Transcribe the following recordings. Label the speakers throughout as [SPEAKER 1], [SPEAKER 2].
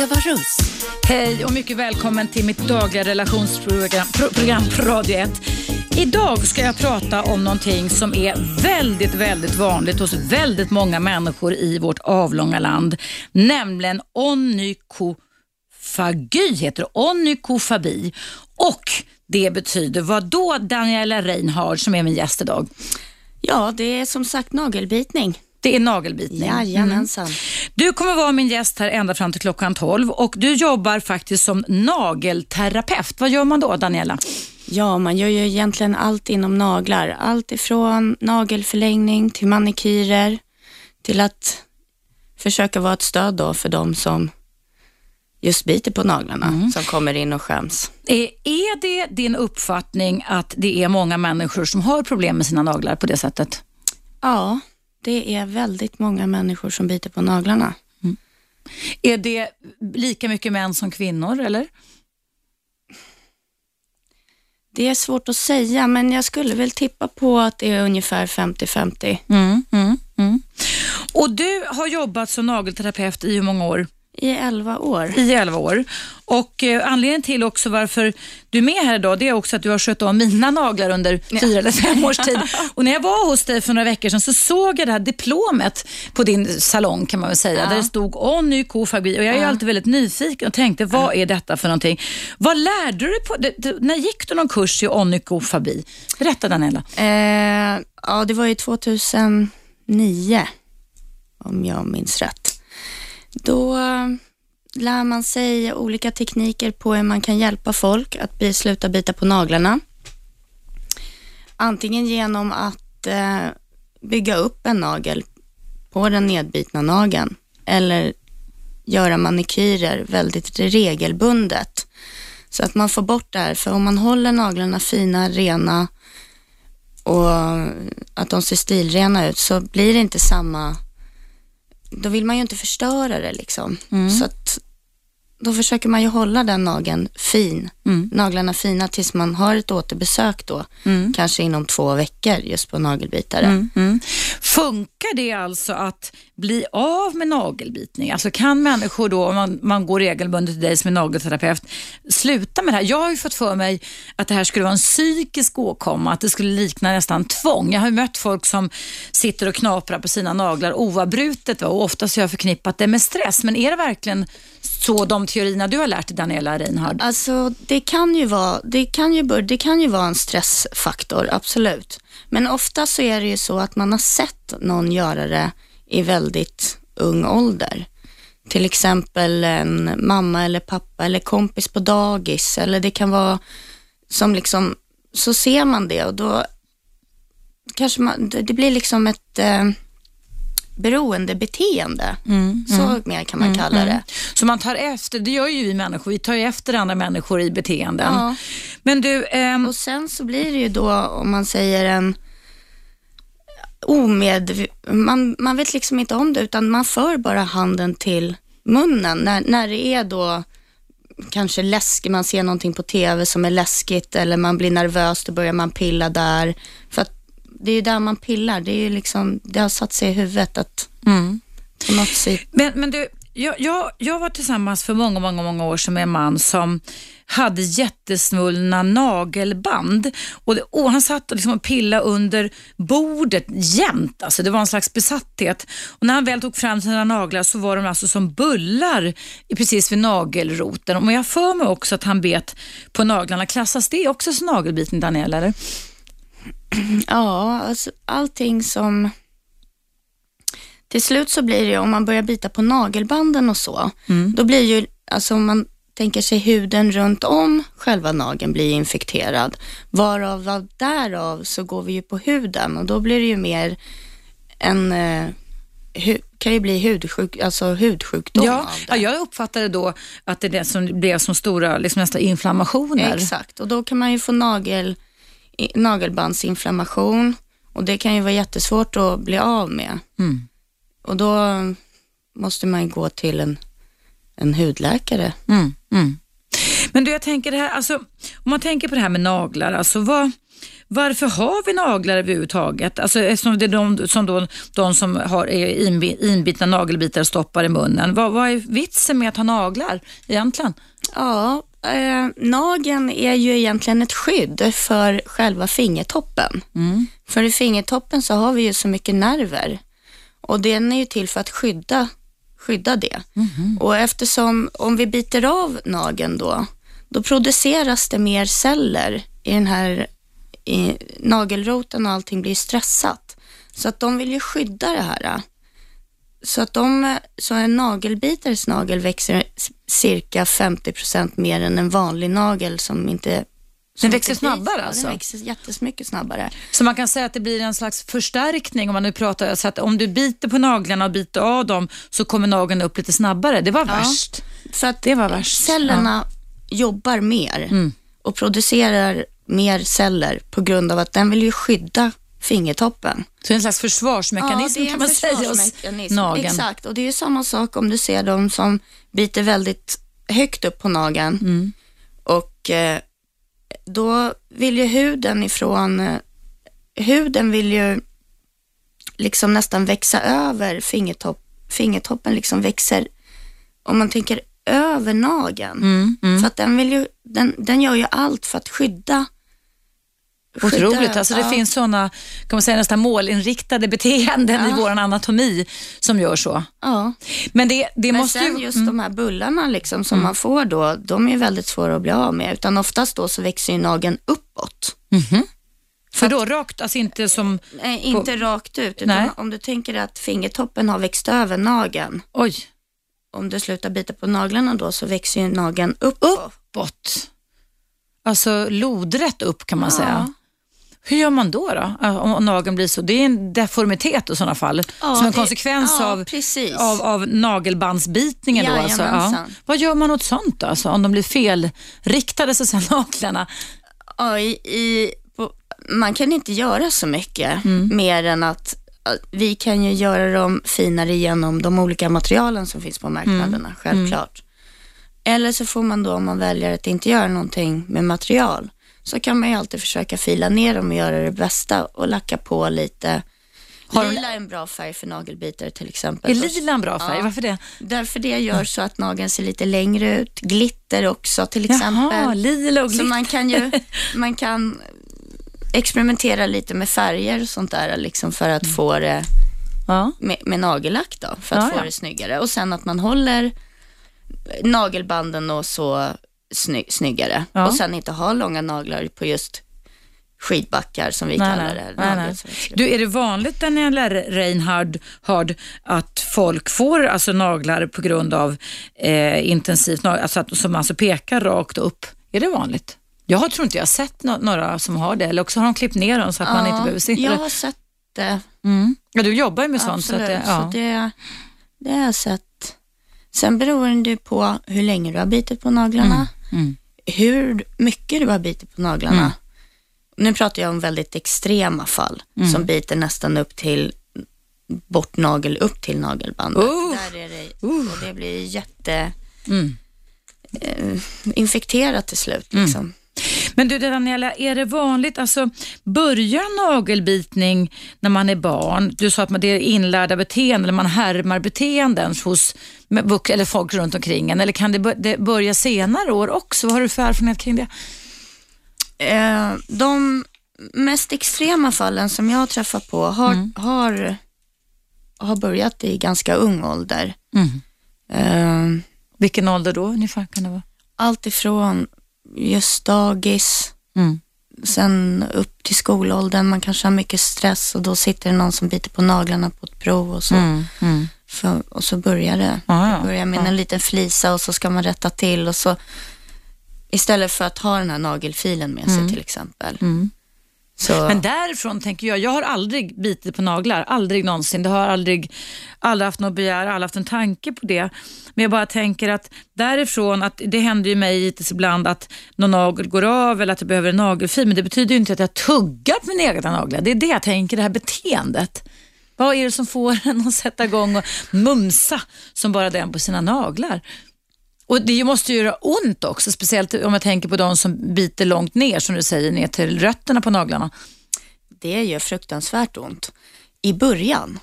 [SPEAKER 1] Eva Russ.
[SPEAKER 2] Hej och mycket välkommen till mitt dagliga relationsprogram pro, program på Radio 1. Idag ska jag prata om någonting som är väldigt, väldigt vanligt hos väldigt många människor i vårt avlånga land, nämligen onykofagy, heter det, onykofabi. Och det betyder vad då Daniela Reinhard som är min gäst idag?
[SPEAKER 1] Ja, det är som sagt nagelbitning.
[SPEAKER 2] Det är nagelbitning.
[SPEAKER 1] Jajamensan. Mm.
[SPEAKER 2] Du kommer vara min gäst här ända fram till klockan 12 och du jobbar faktiskt som nagelterapeut. Vad gör man då Daniela?
[SPEAKER 1] Ja, man gör ju egentligen allt inom naglar. Allt ifrån nagelförlängning till manikyrer till att försöka vara ett stöd då för de som just biter på naglarna, mm. som kommer in och skäms.
[SPEAKER 2] Är det din uppfattning att det är många människor som har problem med sina naglar på det sättet?
[SPEAKER 1] Ja, det är väldigt många människor som biter på naglarna. Mm.
[SPEAKER 2] Är det lika mycket män som kvinnor eller?
[SPEAKER 1] Det är svårt att säga, men jag skulle väl tippa på att det är ungefär 50-50. Mm, mm,
[SPEAKER 2] mm. Och du har jobbat som nagelterapeut i hur många år?
[SPEAKER 1] I 11 år.
[SPEAKER 2] I 11 år. Och eh, anledningen till också varför du är med här idag, det är också att du har skött om mina naglar under ja. fyra eller fem års tid. Och när jag var hos dig för några veckor sedan så såg jag det här diplomet på din salong kan man väl säga, ja. där det stod Ony Kofagri och jag är ja. alltid väldigt nyfiken och tänkte, vad är detta för någonting? Vad lärde du dig på, det, det, när gick du någon kurs i Ony Kofabi? Berätta Daniela.
[SPEAKER 1] Eh, ja, det var ju 2009 om jag minns rätt. Då eh, lär man sig olika tekniker på hur man kan hjälpa folk att sluta bita på naglarna. Antingen genom att eh, bygga upp en nagel på den nedbitna nageln eller göra manikyrer väldigt regelbundet så att man får bort det här. För om man håller naglarna fina, rena och att de ser stilrena ut så blir det inte samma då vill man ju inte förstöra det liksom. Mm. Så att då försöker man ju hålla den nageln fin, mm. naglarna fina tills man har ett återbesök då, mm. kanske inom två veckor just på nagelbitare. Mm. mm.
[SPEAKER 2] Funkar det alltså att bli av med nagelbitning? Alltså kan människor då, om man, man går regelbundet till dig som är nagelterapeut, sluta med det här? Jag har ju fått för mig att det här skulle vara en psykisk åkomma, att det skulle likna nästan tvång. Jag har mött folk som sitter och knaprar på sina naglar oavbrutet va? och oftast har jag förknippat det med stress. Men är det verkligen så de teorierna du har lärt dig, Daniela Reinhard?
[SPEAKER 1] Alltså, det kan ju vara, det kan ju, det kan ju vara en stressfaktor, absolut. Men ofta så är det ju så att man har sett någon göra det i väldigt ung ålder. Till exempel en mamma eller pappa eller kompis på dagis eller det kan vara som liksom, så ser man det och då kanske man, det blir liksom ett eh, beroendebeteende. Mm, så mm, mer kan man mm, kalla det. Mm.
[SPEAKER 2] Så man tar efter, det gör ju vi människor, vi tar ju efter andra människor i beteenden. Ja.
[SPEAKER 1] Men du, ehm... Och sen så blir det ju då, om man säger en omed... Man, man vet liksom inte om det, utan man för bara handen till munnen när, när det är då kanske läskigt, man ser någonting på TV som är läskigt eller man blir nervös, då börjar man pilla där. För att det är ju där man pillar. Det, är ju liksom, det har satt sig i huvudet att mm. på något sätt...
[SPEAKER 2] Men, men du, jag, jag, jag var tillsammans för många, många, många år sedan med en man som hade jättesvullna nagelband. Och, det, och Han satt liksom och pillade under bordet jämt. Alltså det var en slags besatthet. Och När han väl tog fram sina naglar så var de alltså som bullar precis vid nagelroten. Och jag för mig också att han bet på naglarna. Klassas det också som nagelbitning, Daniel? Eller?
[SPEAKER 1] Ja, alltså allting som... Till slut så blir det om man börjar bita på nagelbanden och så, mm. då blir ju, alltså om man tänker sig huden runt om själva nageln blir infekterad, varav därav så går vi ju på huden och då blir det ju mer en eh, kan ju bli hudsjuk, alltså hudsjukdom
[SPEAKER 2] ja, ja, jag uppfattade då att det är det som blev som stora, liksom nästan inflammationer.
[SPEAKER 1] Exakt, och då kan man ju få nagel nagelbandsinflammation och det kan ju vara jättesvårt att bli av med. Mm. Och då måste man gå till en, en hudläkare. Mm, mm.
[SPEAKER 2] Men du, jag tänker det här, alltså, om man tänker på det här med naglar, alltså vad, varför har vi naglar överhuvudtaget? Alltså, eftersom det är de som, då, de som har inbitna nagelbitar och stoppar i munnen. Vad, vad är vitsen med att ha naglar egentligen?
[SPEAKER 1] Ja, eh, nageln är ju egentligen ett skydd för själva fingertoppen. Mm. För i fingertoppen så har vi ju så mycket nerver och den är ju till för att skydda, skydda det. Mm. Och eftersom om vi biter av nageln då, då produceras det mer celler i den här i nagelroten och allting blir stressat. Så att de vill ju skydda det här. Så att de, så en nagelbitares nagel växer cirka 50 procent mer än en vanlig nagel som inte
[SPEAKER 2] den växer snabbare
[SPEAKER 1] alltså? Den växer jättesmycket snabbare.
[SPEAKER 2] Så man kan säga att det blir en slags förstärkning om man nu pratar, så att om du biter på naglarna och biter av dem så kommer nageln upp lite snabbare. Det var ja, värst.
[SPEAKER 1] För att det var värst. cellerna ja. jobbar mer mm. och producerar mer celler på grund av att den vill ju skydda fingertoppen.
[SPEAKER 2] Så en slags försvarsmekanism ja, kan man säga hos nageln.
[SPEAKER 1] Exakt, och det är samma sak om du ser de som biter väldigt högt upp på nageln mm. och eh, då vill ju huden ifrån, eh, huden vill ju liksom nästan växa över fingertopp, fingertoppen liksom växer, om man tänker över nageln. Mm, mm. För att den, vill ju, den, den gör ju allt för att skydda
[SPEAKER 2] Otroligt. Alltså det ja. finns sådana, kan man säga, nästan målinriktade beteenden ja. i vår anatomi som gör så.
[SPEAKER 1] Ja.
[SPEAKER 2] Men det, det
[SPEAKER 1] Men
[SPEAKER 2] måste
[SPEAKER 1] sen
[SPEAKER 2] ju...
[SPEAKER 1] just mm. de här bullarna liksom som mm. man får då, de är väldigt svåra att bli av med. Utan oftast då så växer ju nageln uppåt.
[SPEAKER 2] Mm -hmm. För då rakt, alltså inte som...
[SPEAKER 1] Nej, inte på... rakt ut. Utan nej. om du tänker att fingertoppen har växt över nageln.
[SPEAKER 2] Oj.
[SPEAKER 1] Om du slutar bita på naglarna då så växer ju nageln uppåt.
[SPEAKER 2] Uppåt? Alltså lodrätt upp kan man ja. säga. Hur gör man då, då om nageln blir så? Det är en deformitet i sådana fall, ja, som en konsekvens
[SPEAKER 1] ja,
[SPEAKER 2] av, av, av nagelbandsbitningen. Då, alltså. ja. Vad gör man åt sånt då, alltså, om de blir felriktade, så säga, naglarna?
[SPEAKER 1] Ja, i, i, på, man kan inte göra så mycket mm. mer än att vi kan ju göra dem finare genom de olika materialen som finns på marknaderna, mm. självklart. Mm. Eller så får man då, om man väljer att inte göra någonting med material, så kan man ju alltid försöka fila ner dem och göra det bästa och lacka på lite. Har lila är en bra färg för nagelbitare till exempel.
[SPEAKER 2] Är lila en bra färg? Ja. Varför det?
[SPEAKER 1] Därför det gör så att nageln ser lite längre ut. Glitter också till exempel.
[SPEAKER 2] Jaha, lila och glitter.
[SPEAKER 1] Så man kan ju man kan experimentera lite med färger och sånt där liksom för att mm. få det ja. med, med nagellack då, för att ja, få det snyggare. Och sen att man håller nagelbanden och så sny snyggare. Ja. Och sen inte ha långa naglar på just skidbackar som vi nej, kallar det. Nej, nej.
[SPEAKER 2] Du, är det vanligt Daniela Reinhard hard, att folk får alltså naglar på grund av eh, intensivt, alltså att, som alltså pekar rakt upp? Är det vanligt? Jag tror inte jag har sett no några som har det, eller också har de klippt ner dem så att ja, man inte behöver se
[SPEAKER 1] jag har sett det.
[SPEAKER 2] Mm. Ja, du jobbar ju med
[SPEAKER 1] Absolut,
[SPEAKER 2] sånt. Så,
[SPEAKER 1] att det, ja. så det, det har jag sett. Sen beror det på hur länge du har bitit på naglarna. Mm. Mm. Hur mycket du har bitit på naglarna. Mm. Nu pratar jag om väldigt extrema fall mm. som biter nästan upp till bort nagel upp till nagelbandet. Uh. Där är det, uh. och det blir jätte mm. eh, infekterat till slut. Mm. Liksom.
[SPEAKER 2] Men du Daniela, är det vanligt, alltså börjar nagelbitning när man är barn? Du sa att det är inlärda beteenden, eller man härmar beteenden hos eller folk runt omkring en, eller kan det börja senare år också? Vad har du för erfarenhet kring det?
[SPEAKER 1] Eh, de mest extrema fallen som jag har träffat på har, mm. har, har börjat i ganska ung ålder. Mm.
[SPEAKER 2] Eh, Vilken ålder då ungefär kan det vara?
[SPEAKER 1] Allt ifrån just dagis, mm. sen upp till skolåldern. Man kanske har mycket stress och då sitter det någon som biter på naglarna på ett prov och så. Mm. Mm. För, och så börjar det. Ah, ja. börjar med en liten flisa och så ska man rätta till och så istället för att ha den här nagelfilen med sig mm. till exempel.
[SPEAKER 2] Så. Men därifrån tänker jag, jag har aldrig bitit på naglar, aldrig någonsin. Det har aldrig, aldrig haft något begär, aldrig haft en tanke på det. Men jag bara tänker att därifrån, att det händer ju mig givetvis ibland att någon nagel går av eller att jag behöver en nagelfil, men det betyder ju inte att jag tuggar på mina egna naglar. Det är det jag tänker, det här beteendet. Vad är det som får en att sätta igång och mumsa som bara den på sina naglar? Och det måste ju göra ont också, speciellt om jag tänker på de som biter långt ner, som du säger, ner till rötterna på naglarna.
[SPEAKER 1] Det gör fruktansvärt ont i början.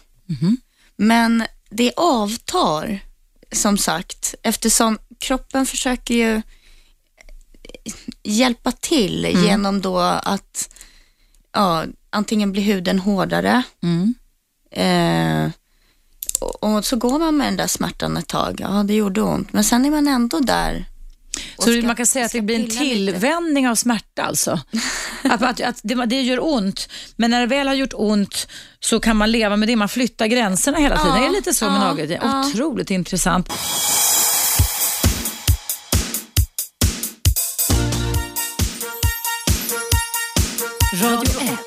[SPEAKER 1] Men det avtar, som sagt, eftersom kroppen försöker ju hjälpa till genom då att ja, antingen blir huden hårdare
[SPEAKER 2] Mm.
[SPEAKER 1] eh, och, så går man med den där smärtan ett tag. Ja, det gjorde ont, men sen är man ändå där.
[SPEAKER 2] Så
[SPEAKER 1] ska-
[SPEAKER 2] man kan säga att det blir en
[SPEAKER 1] pilla lite.
[SPEAKER 2] tillvänjning av smärta alltså? att, att, att det, det gör ont, men när det väl har gjort ont så kan man leva med det. Man flyttar gränserna hela tiden.
[SPEAKER 1] Ja,
[SPEAKER 2] det är lite så med
[SPEAKER 1] ja,
[SPEAKER 2] nageln.
[SPEAKER 1] ja.
[SPEAKER 2] Otroligt intressant.
[SPEAKER 3] Radio 1.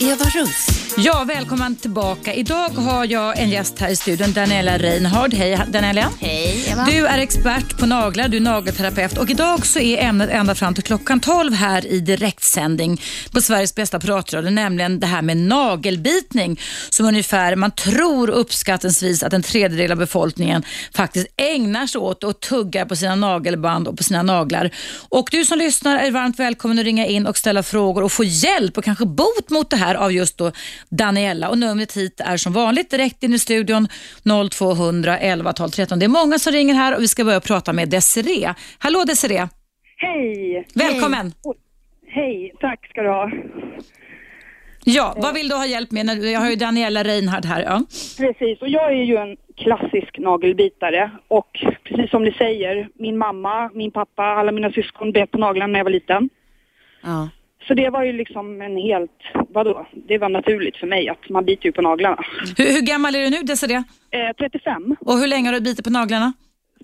[SPEAKER 3] Eva Russ.
[SPEAKER 2] Ja, välkommen tillbaka. Idag har jag en gäst här i studion, Daniela Reinhard. Hej Daniela.
[SPEAKER 1] Hej Eva.
[SPEAKER 2] Du är expert på naglar, du är nagelterapeut och idag så är ämnet ända fram till klockan 12 här i direktsändning på Sveriges bästa pratradio, nämligen det här med nagelbitning som ungefär, man tror uppskattningsvis att en tredjedel av befolkningen faktiskt ägnar sig åt och tuggar på sina nagelband och på sina naglar. Och du som lyssnar är varmt välkommen att ringa in och ställa frågor och få hjälp och kanske bot mot det här av just då Daniela. Och numret hit är som vanligt direkt in i studion 0200 11 12 13. Det är många som ringer här och vi ska börja prata med Desiree. Hallå Desiree,
[SPEAKER 4] Hej!
[SPEAKER 2] välkommen.
[SPEAKER 4] Hej, tack ska du ha.
[SPEAKER 2] Ja, vad vill du ha hjälp med? När du- Jag har ju Daniela Reinhardt här. Ja.
[SPEAKER 4] Precis, och jag är ju en klassisk nagelbitare och precis som ni säger, min mamma, min pappa, alla mina syskon bet på naglarna när jag var liten.
[SPEAKER 1] Ja.
[SPEAKER 4] Så det var ju liksom en helt, vadå, det var naturligt för mig att man biter ju på naglarna.
[SPEAKER 2] Hur, hur gammal är du nu Desiree?
[SPEAKER 4] Eh, 35,
[SPEAKER 2] Och hur länge har du bitit på naglarna?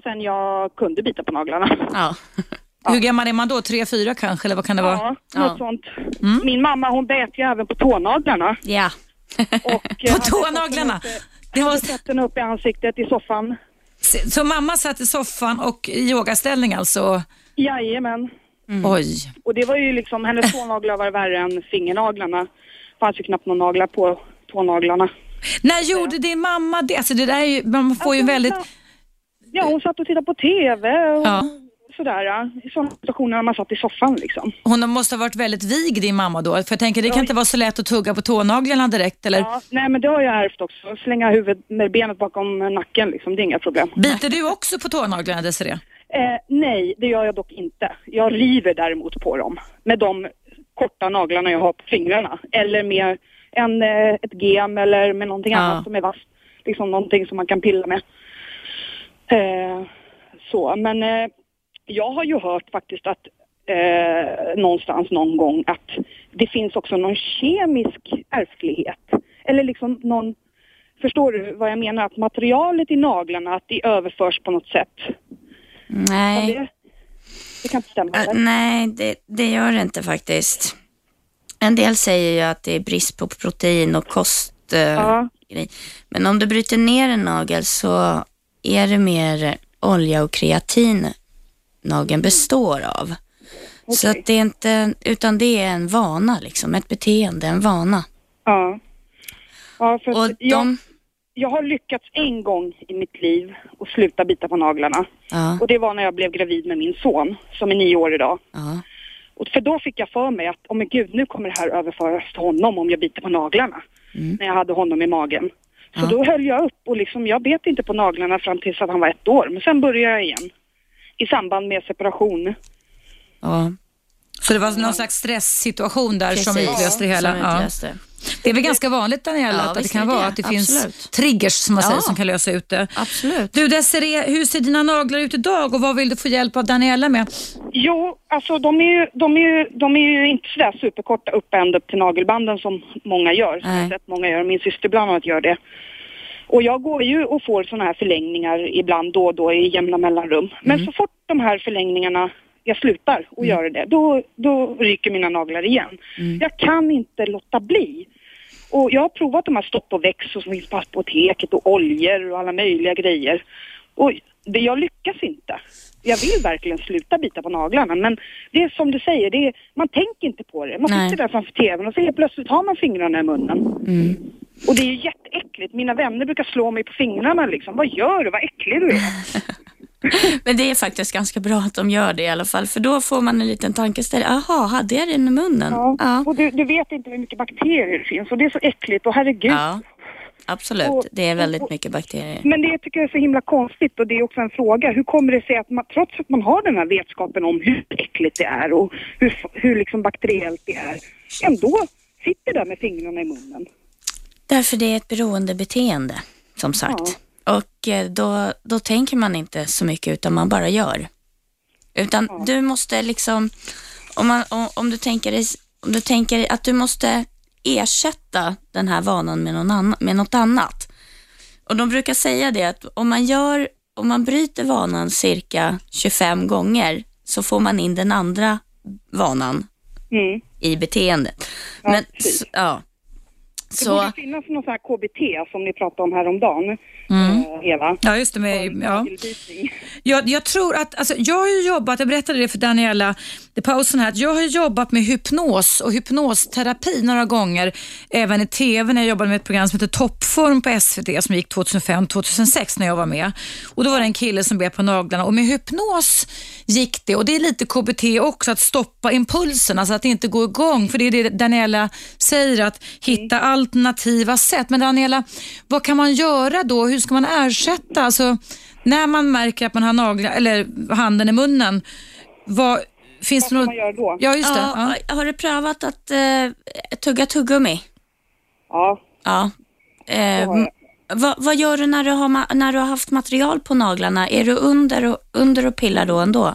[SPEAKER 4] sen jag kunde bita på naglarna.
[SPEAKER 1] Ja.
[SPEAKER 2] Hur gammal är man då? Tre, fyra kanske? Eller vad kan det vara?
[SPEAKER 4] Ja,
[SPEAKER 1] Ja.
[SPEAKER 4] något sånt. Min mamma hon bet ju även på tånaglarna.
[SPEAKER 1] ja.
[SPEAKER 4] Och, eh,
[SPEAKER 2] På tånaglarna?
[SPEAKER 4] upp,
[SPEAKER 2] Det
[SPEAKER 4] hade fått den upp i ansiktet i soffan.
[SPEAKER 2] Så mamma satt i soffan och i yogaställning alltså?
[SPEAKER 4] Jajamän.
[SPEAKER 2] Oj.
[SPEAKER 4] Och det var ju liksom, hennes tånaglar var värre än fingernaglarna. fanns ju knappt några naglar på tånaglarna.
[SPEAKER 2] När gjorde din mamma det? Alltså det där är ju, man får ju
[SPEAKER 4] Alltså,
[SPEAKER 2] väldigt...
[SPEAKER 4] Ja, hon satt och tittade på TV och
[SPEAKER 2] Ja.
[SPEAKER 4] sådär. Ja. I sådana situationer när man satt i soffan liksom.
[SPEAKER 2] Hon måste ha varit väldigt vig din mamma då. För jag tänker det kan
[SPEAKER 4] Ja.
[SPEAKER 2] inte vara så lätt att tugga på tånaglarna direkt eller?
[SPEAKER 4] Ja, nej men det har jag ärvt också. Slänga huvudet med benet bakom nacken liksom, det är inga problem.
[SPEAKER 2] Biter du också på tånaglarna Desiree?
[SPEAKER 4] Eh, nej, det gör jag dock inte. Jag river däremot på dem med de korta naglarna jag har på fingrarna. Eller med en, eh, ett gem eller med någonting
[SPEAKER 1] Ja.
[SPEAKER 4] annat som är vasst. Liksom någonting som man kan pilla med. Eh, så, men eh, jag har ju hört faktiskt att eh, någonstans någon gång att det finns också någon kemisk ärftlighet. Eller liksom någon, förstår du vad jag menar? Att materialet i naglarna, att det överförs på något sätt.
[SPEAKER 1] Nej.
[SPEAKER 4] Det, det kan inte stämma. Eller?
[SPEAKER 1] nej, det, det gör det inte faktiskt. En del säger ju att det är brist på protein och kost. eh,
[SPEAKER 4] Ja.
[SPEAKER 1] Men om du bryter ner en nagel så är det mer olja och kreatin nageln består av. Så
[SPEAKER 4] Okej.
[SPEAKER 1] att det är inte, utan det är en vana liksom, ett beteende, en vana.
[SPEAKER 4] Ja. Ja, för
[SPEAKER 1] Och
[SPEAKER 4] att jag,
[SPEAKER 1] de,
[SPEAKER 4] jag har lyckats en gång i mitt liv att sluta bita på naglarna.
[SPEAKER 1] ja,
[SPEAKER 4] Och det var när jag blev gravid med min son, som är nio år idag.
[SPEAKER 1] ja,
[SPEAKER 4] Och för då fick jag för mig att, oh men gud, nu kommer det här överföras till honom om jag biter på naglarna.
[SPEAKER 1] Mm.
[SPEAKER 4] När jag hade honom i magen. Så
[SPEAKER 1] Ja.
[SPEAKER 4] då höll jag upp och liksom, jag bet inte på naglarna fram tills att han var ett år. Men sen började jag igen. I samband med separation.
[SPEAKER 1] ja.
[SPEAKER 2] Så det var någon slags stresssituation där som
[SPEAKER 1] Precis.
[SPEAKER 2] utlöste det hela?
[SPEAKER 1] Som
[SPEAKER 2] Ja. Det är väl ganska vanligt Daniela
[SPEAKER 1] Ja,
[SPEAKER 2] att det kan
[SPEAKER 1] det
[SPEAKER 2] vara att det finns
[SPEAKER 1] Absolut.
[SPEAKER 2] triggers som man
[SPEAKER 1] Ja.
[SPEAKER 2] säger som kan lösa ut det.
[SPEAKER 1] Absolut.
[SPEAKER 2] Du Desiree, hur ser dina naglar ut idag och vad vill du få hjälp av Daniela med?
[SPEAKER 4] Jo, alltså de är ju, de är ju, de är ju inte sådär superkorta upp ända upp till nagelbanden som många gör. Jag
[SPEAKER 1] Nej.
[SPEAKER 4] sett många gör. Min syster bland annat gör det. Och jag går ju och får sådana här förlängningar ibland då och då i jämna mellanrum. Men så fort de här förlängningarna, jag slutar och göra det, då, då ryker mina naglar igen. Jag kan inte låta bli. Och jag har provat de här stopp och väx och som finns på apoteket och oljor och alla möjliga grejer. Och det, jag lyckas inte. Jag vill verkligen sluta bita på naglarna men det är som du säger, det är, man tänker inte på det. Man sitter där framför tvn och så helt plötsligt har man fingrarna i munnen.
[SPEAKER 1] Mm.
[SPEAKER 4] Och det är ju jätteäckligt. Mina vänner brukar slå mig på fingrarna liksom. Vad gör du? Vad äcklig du är.
[SPEAKER 1] Men det är faktiskt ganska bra att de gör det i alla fall, för då får man en liten tankeställare. Jaha, hade jag den i munnen?
[SPEAKER 4] Ja.
[SPEAKER 1] Ja,
[SPEAKER 4] Och du, du vet inte hur mycket bakterier det finns och det är så äckligt och herregud.
[SPEAKER 1] ja absolut.
[SPEAKER 4] Och-
[SPEAKER 1] Det är väldigt
[SPEAKER 4] och-
[SPEAKER 1] mycket bakterier.
[SPEAKER 4] Men det tycker jag är så himla konstigt och det är också en fråga. Hur kommer det sig att man, trots att man har den här vetskapen om hur äckligt det är och hur, hur liksom bakteriellt det är, ändå sitter där med fingrarna i munnen?
[SPEAKER 1] Därför det är ett beroendebeteende, som sagt. Och eh, då, då tänker man inte så mycket utan man bara gör. Utan du måste liksom, om, man, om, om, du tänker, dig- om du tänker att du måste ersätta den här vanan med, någon annan, med något annat. Och de brukar säga det att om man, gör, om man bryter vanan cirka 25 gånger så får man in den andra vanan
[SPEAKER 4] Mm.
[SPEAKER 1] i beteendet.
[SPEAKER 4] Ja,
[SPEAKER 1] Men, så, ja.
[SPEAKER 4] Det
[SPEAKER 1] Så,
[SPEAKER 4] borde finnas någon sån här KBT som ni pratade om häromdagen,
[SPEAKER 1] Mm.
[SPEAKER 4] Eva.
[SPEAKER 2] Ja, just det. Med, ja. Jag, jag tror att, alltså, jag har ju jobbat, jag berättade det för Daniela i pausen här, att jag har jobbat med hypnos och hypnosterapi några gånger, även i TV när jag jobbade med ett program som heter Toppform på SVT som gick 2005-2006 när jag var med. Och Då var det en kille som bet på naglarna och med hypnos gick det, och det är lite KBT också, att stoppa impulsen, alltså att inte gå igång, för det är det Daniela säger, att hitta alternativa sätt. Men Daniela, vad kan man göra då? Hur ska man ersätta? Alltså, när man märker att man har naglar, eller handen i munnen, vad, finns
[SPEAKER 4] Vad
[SPEAKER 2] det
[SPEAKER 4] ska
[SPEAKER 2] något...
[SPEAKER 4] man göra då?
[SPEAKER 2] Ja, just det.
[SPEAKER 1] ja,
[SPEAKER 2] Ja.
[SPEAKER 1] Har du prövat att eh, tugga tuggummi?
[SPEAKER 4] Ja,
[SPEAKER 1] Ja. Eh, vad, vad gör du när du, har, när du har haft material på naglarna? Är du under och, under och pillar då ändå?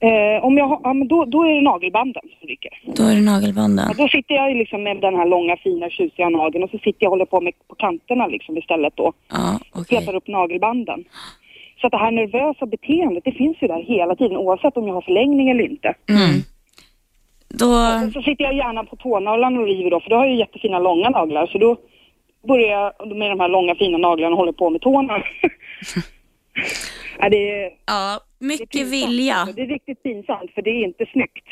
[SPEAKER 4] Eh, om jag har, ja men då, då är det nagelbanden som ryker.
[SPEAKER 1] Då är det
[SPEAKER 4] Ja,
[SPEAKER 1] nagelbanden.
[SPEAKER 4] då sitter jag liksom med den här långa fina tjusiga nageln och så sitter jag och håller på med på kanterna liksom istället då.
[SPEAKER 1] Ja, okej.
[SPEAKER 4] Petar upp nagelbanden. Så att det här nervösa beteendet, det finns ju där hela tiden oavsett om jag har förlängning eller inte.
[SPEAKER 1] Mm. Då,
[SPEAKER 4] Och så sitter jag gärna på tånaglarna och river då, för då har jag ju jättefina långa naglar. Så då börjar jag med de här långa fina naglarna och håller på med tårna. ja, det,
[SPEAKER 1] ja, mycket
[SPEAKER 4] pinsamt.
[SPEAKER 1] vilja.
[SPEAKER 4] Det är riktigt pinsamt, för det är inte snyggt.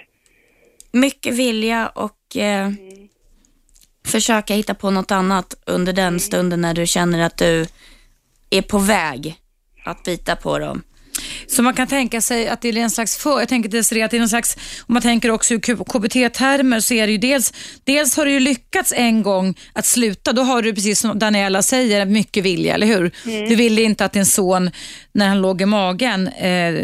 [SPEAKER 1] Mycket vilja och eh, försöka hitta på något annat under den stunden när du känner att du är på väg att bita på dem.
[SPEAKER 2] Så man kan tänka sig att det är en slags för, jag tänker Desirée, att det är en slags, om man tänker också i KBT-termer så är det ju dels, dels har det ju lyckats en gång att sluta, då har du precis som Daniela säger mycket vilja, eller hur? Du ville inte att din son, när han låg i magen, eh,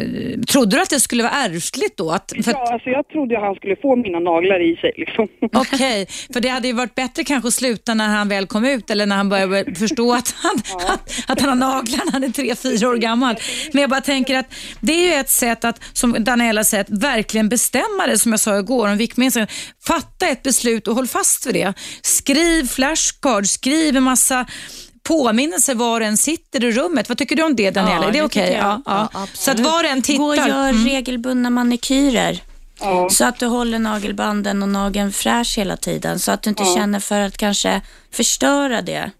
[SPEAKER 2] trodde du att det skulle vara ärftligt då? Att, för,
[SPEAKER 4] Ja, alltså jag trodde ju han skulle få mina naglar i sig liksom.
[SPEAKER 2] Okej, för det hade ju varit bättre kanske att sluta när han väl kom ut eller när han började förstå att han, att, att han har naglar när han är tre, fyra år gammal. Men jag bara tänker att det är ju ett sätt att, som Daniela säger, att verkligen bestämma det som jag sa igår om viktminskning. Fatta ett beslut och håll fast vid det. Skriv flashcards, skriv en massa påminnelser var en sitter i rummet. Vad tycker du om det Daniela?
[SPEAKER 1] Ja,
[SPEAKER 2] är det,
[SPEAKER 1] det
[SPEAKER 2] okej?
[SPEAKER 1] jag.
[SPEAKER 2] Ja, ja.
[SPEAKER 1] Ja,
[SPEAKER 2] Så att var en tittar.
[SPEAKER 1] Gå och gör
[SPEAKER 2] Mm.
[SPEAKER 1] regelbundna manikyrer.
[SPEAKER 4] Ja.
[SPEAKER 1] Så att du håller nagelbanden och nageln fräsch hela tiden. Så att du inte känner för att kanske förstöra det.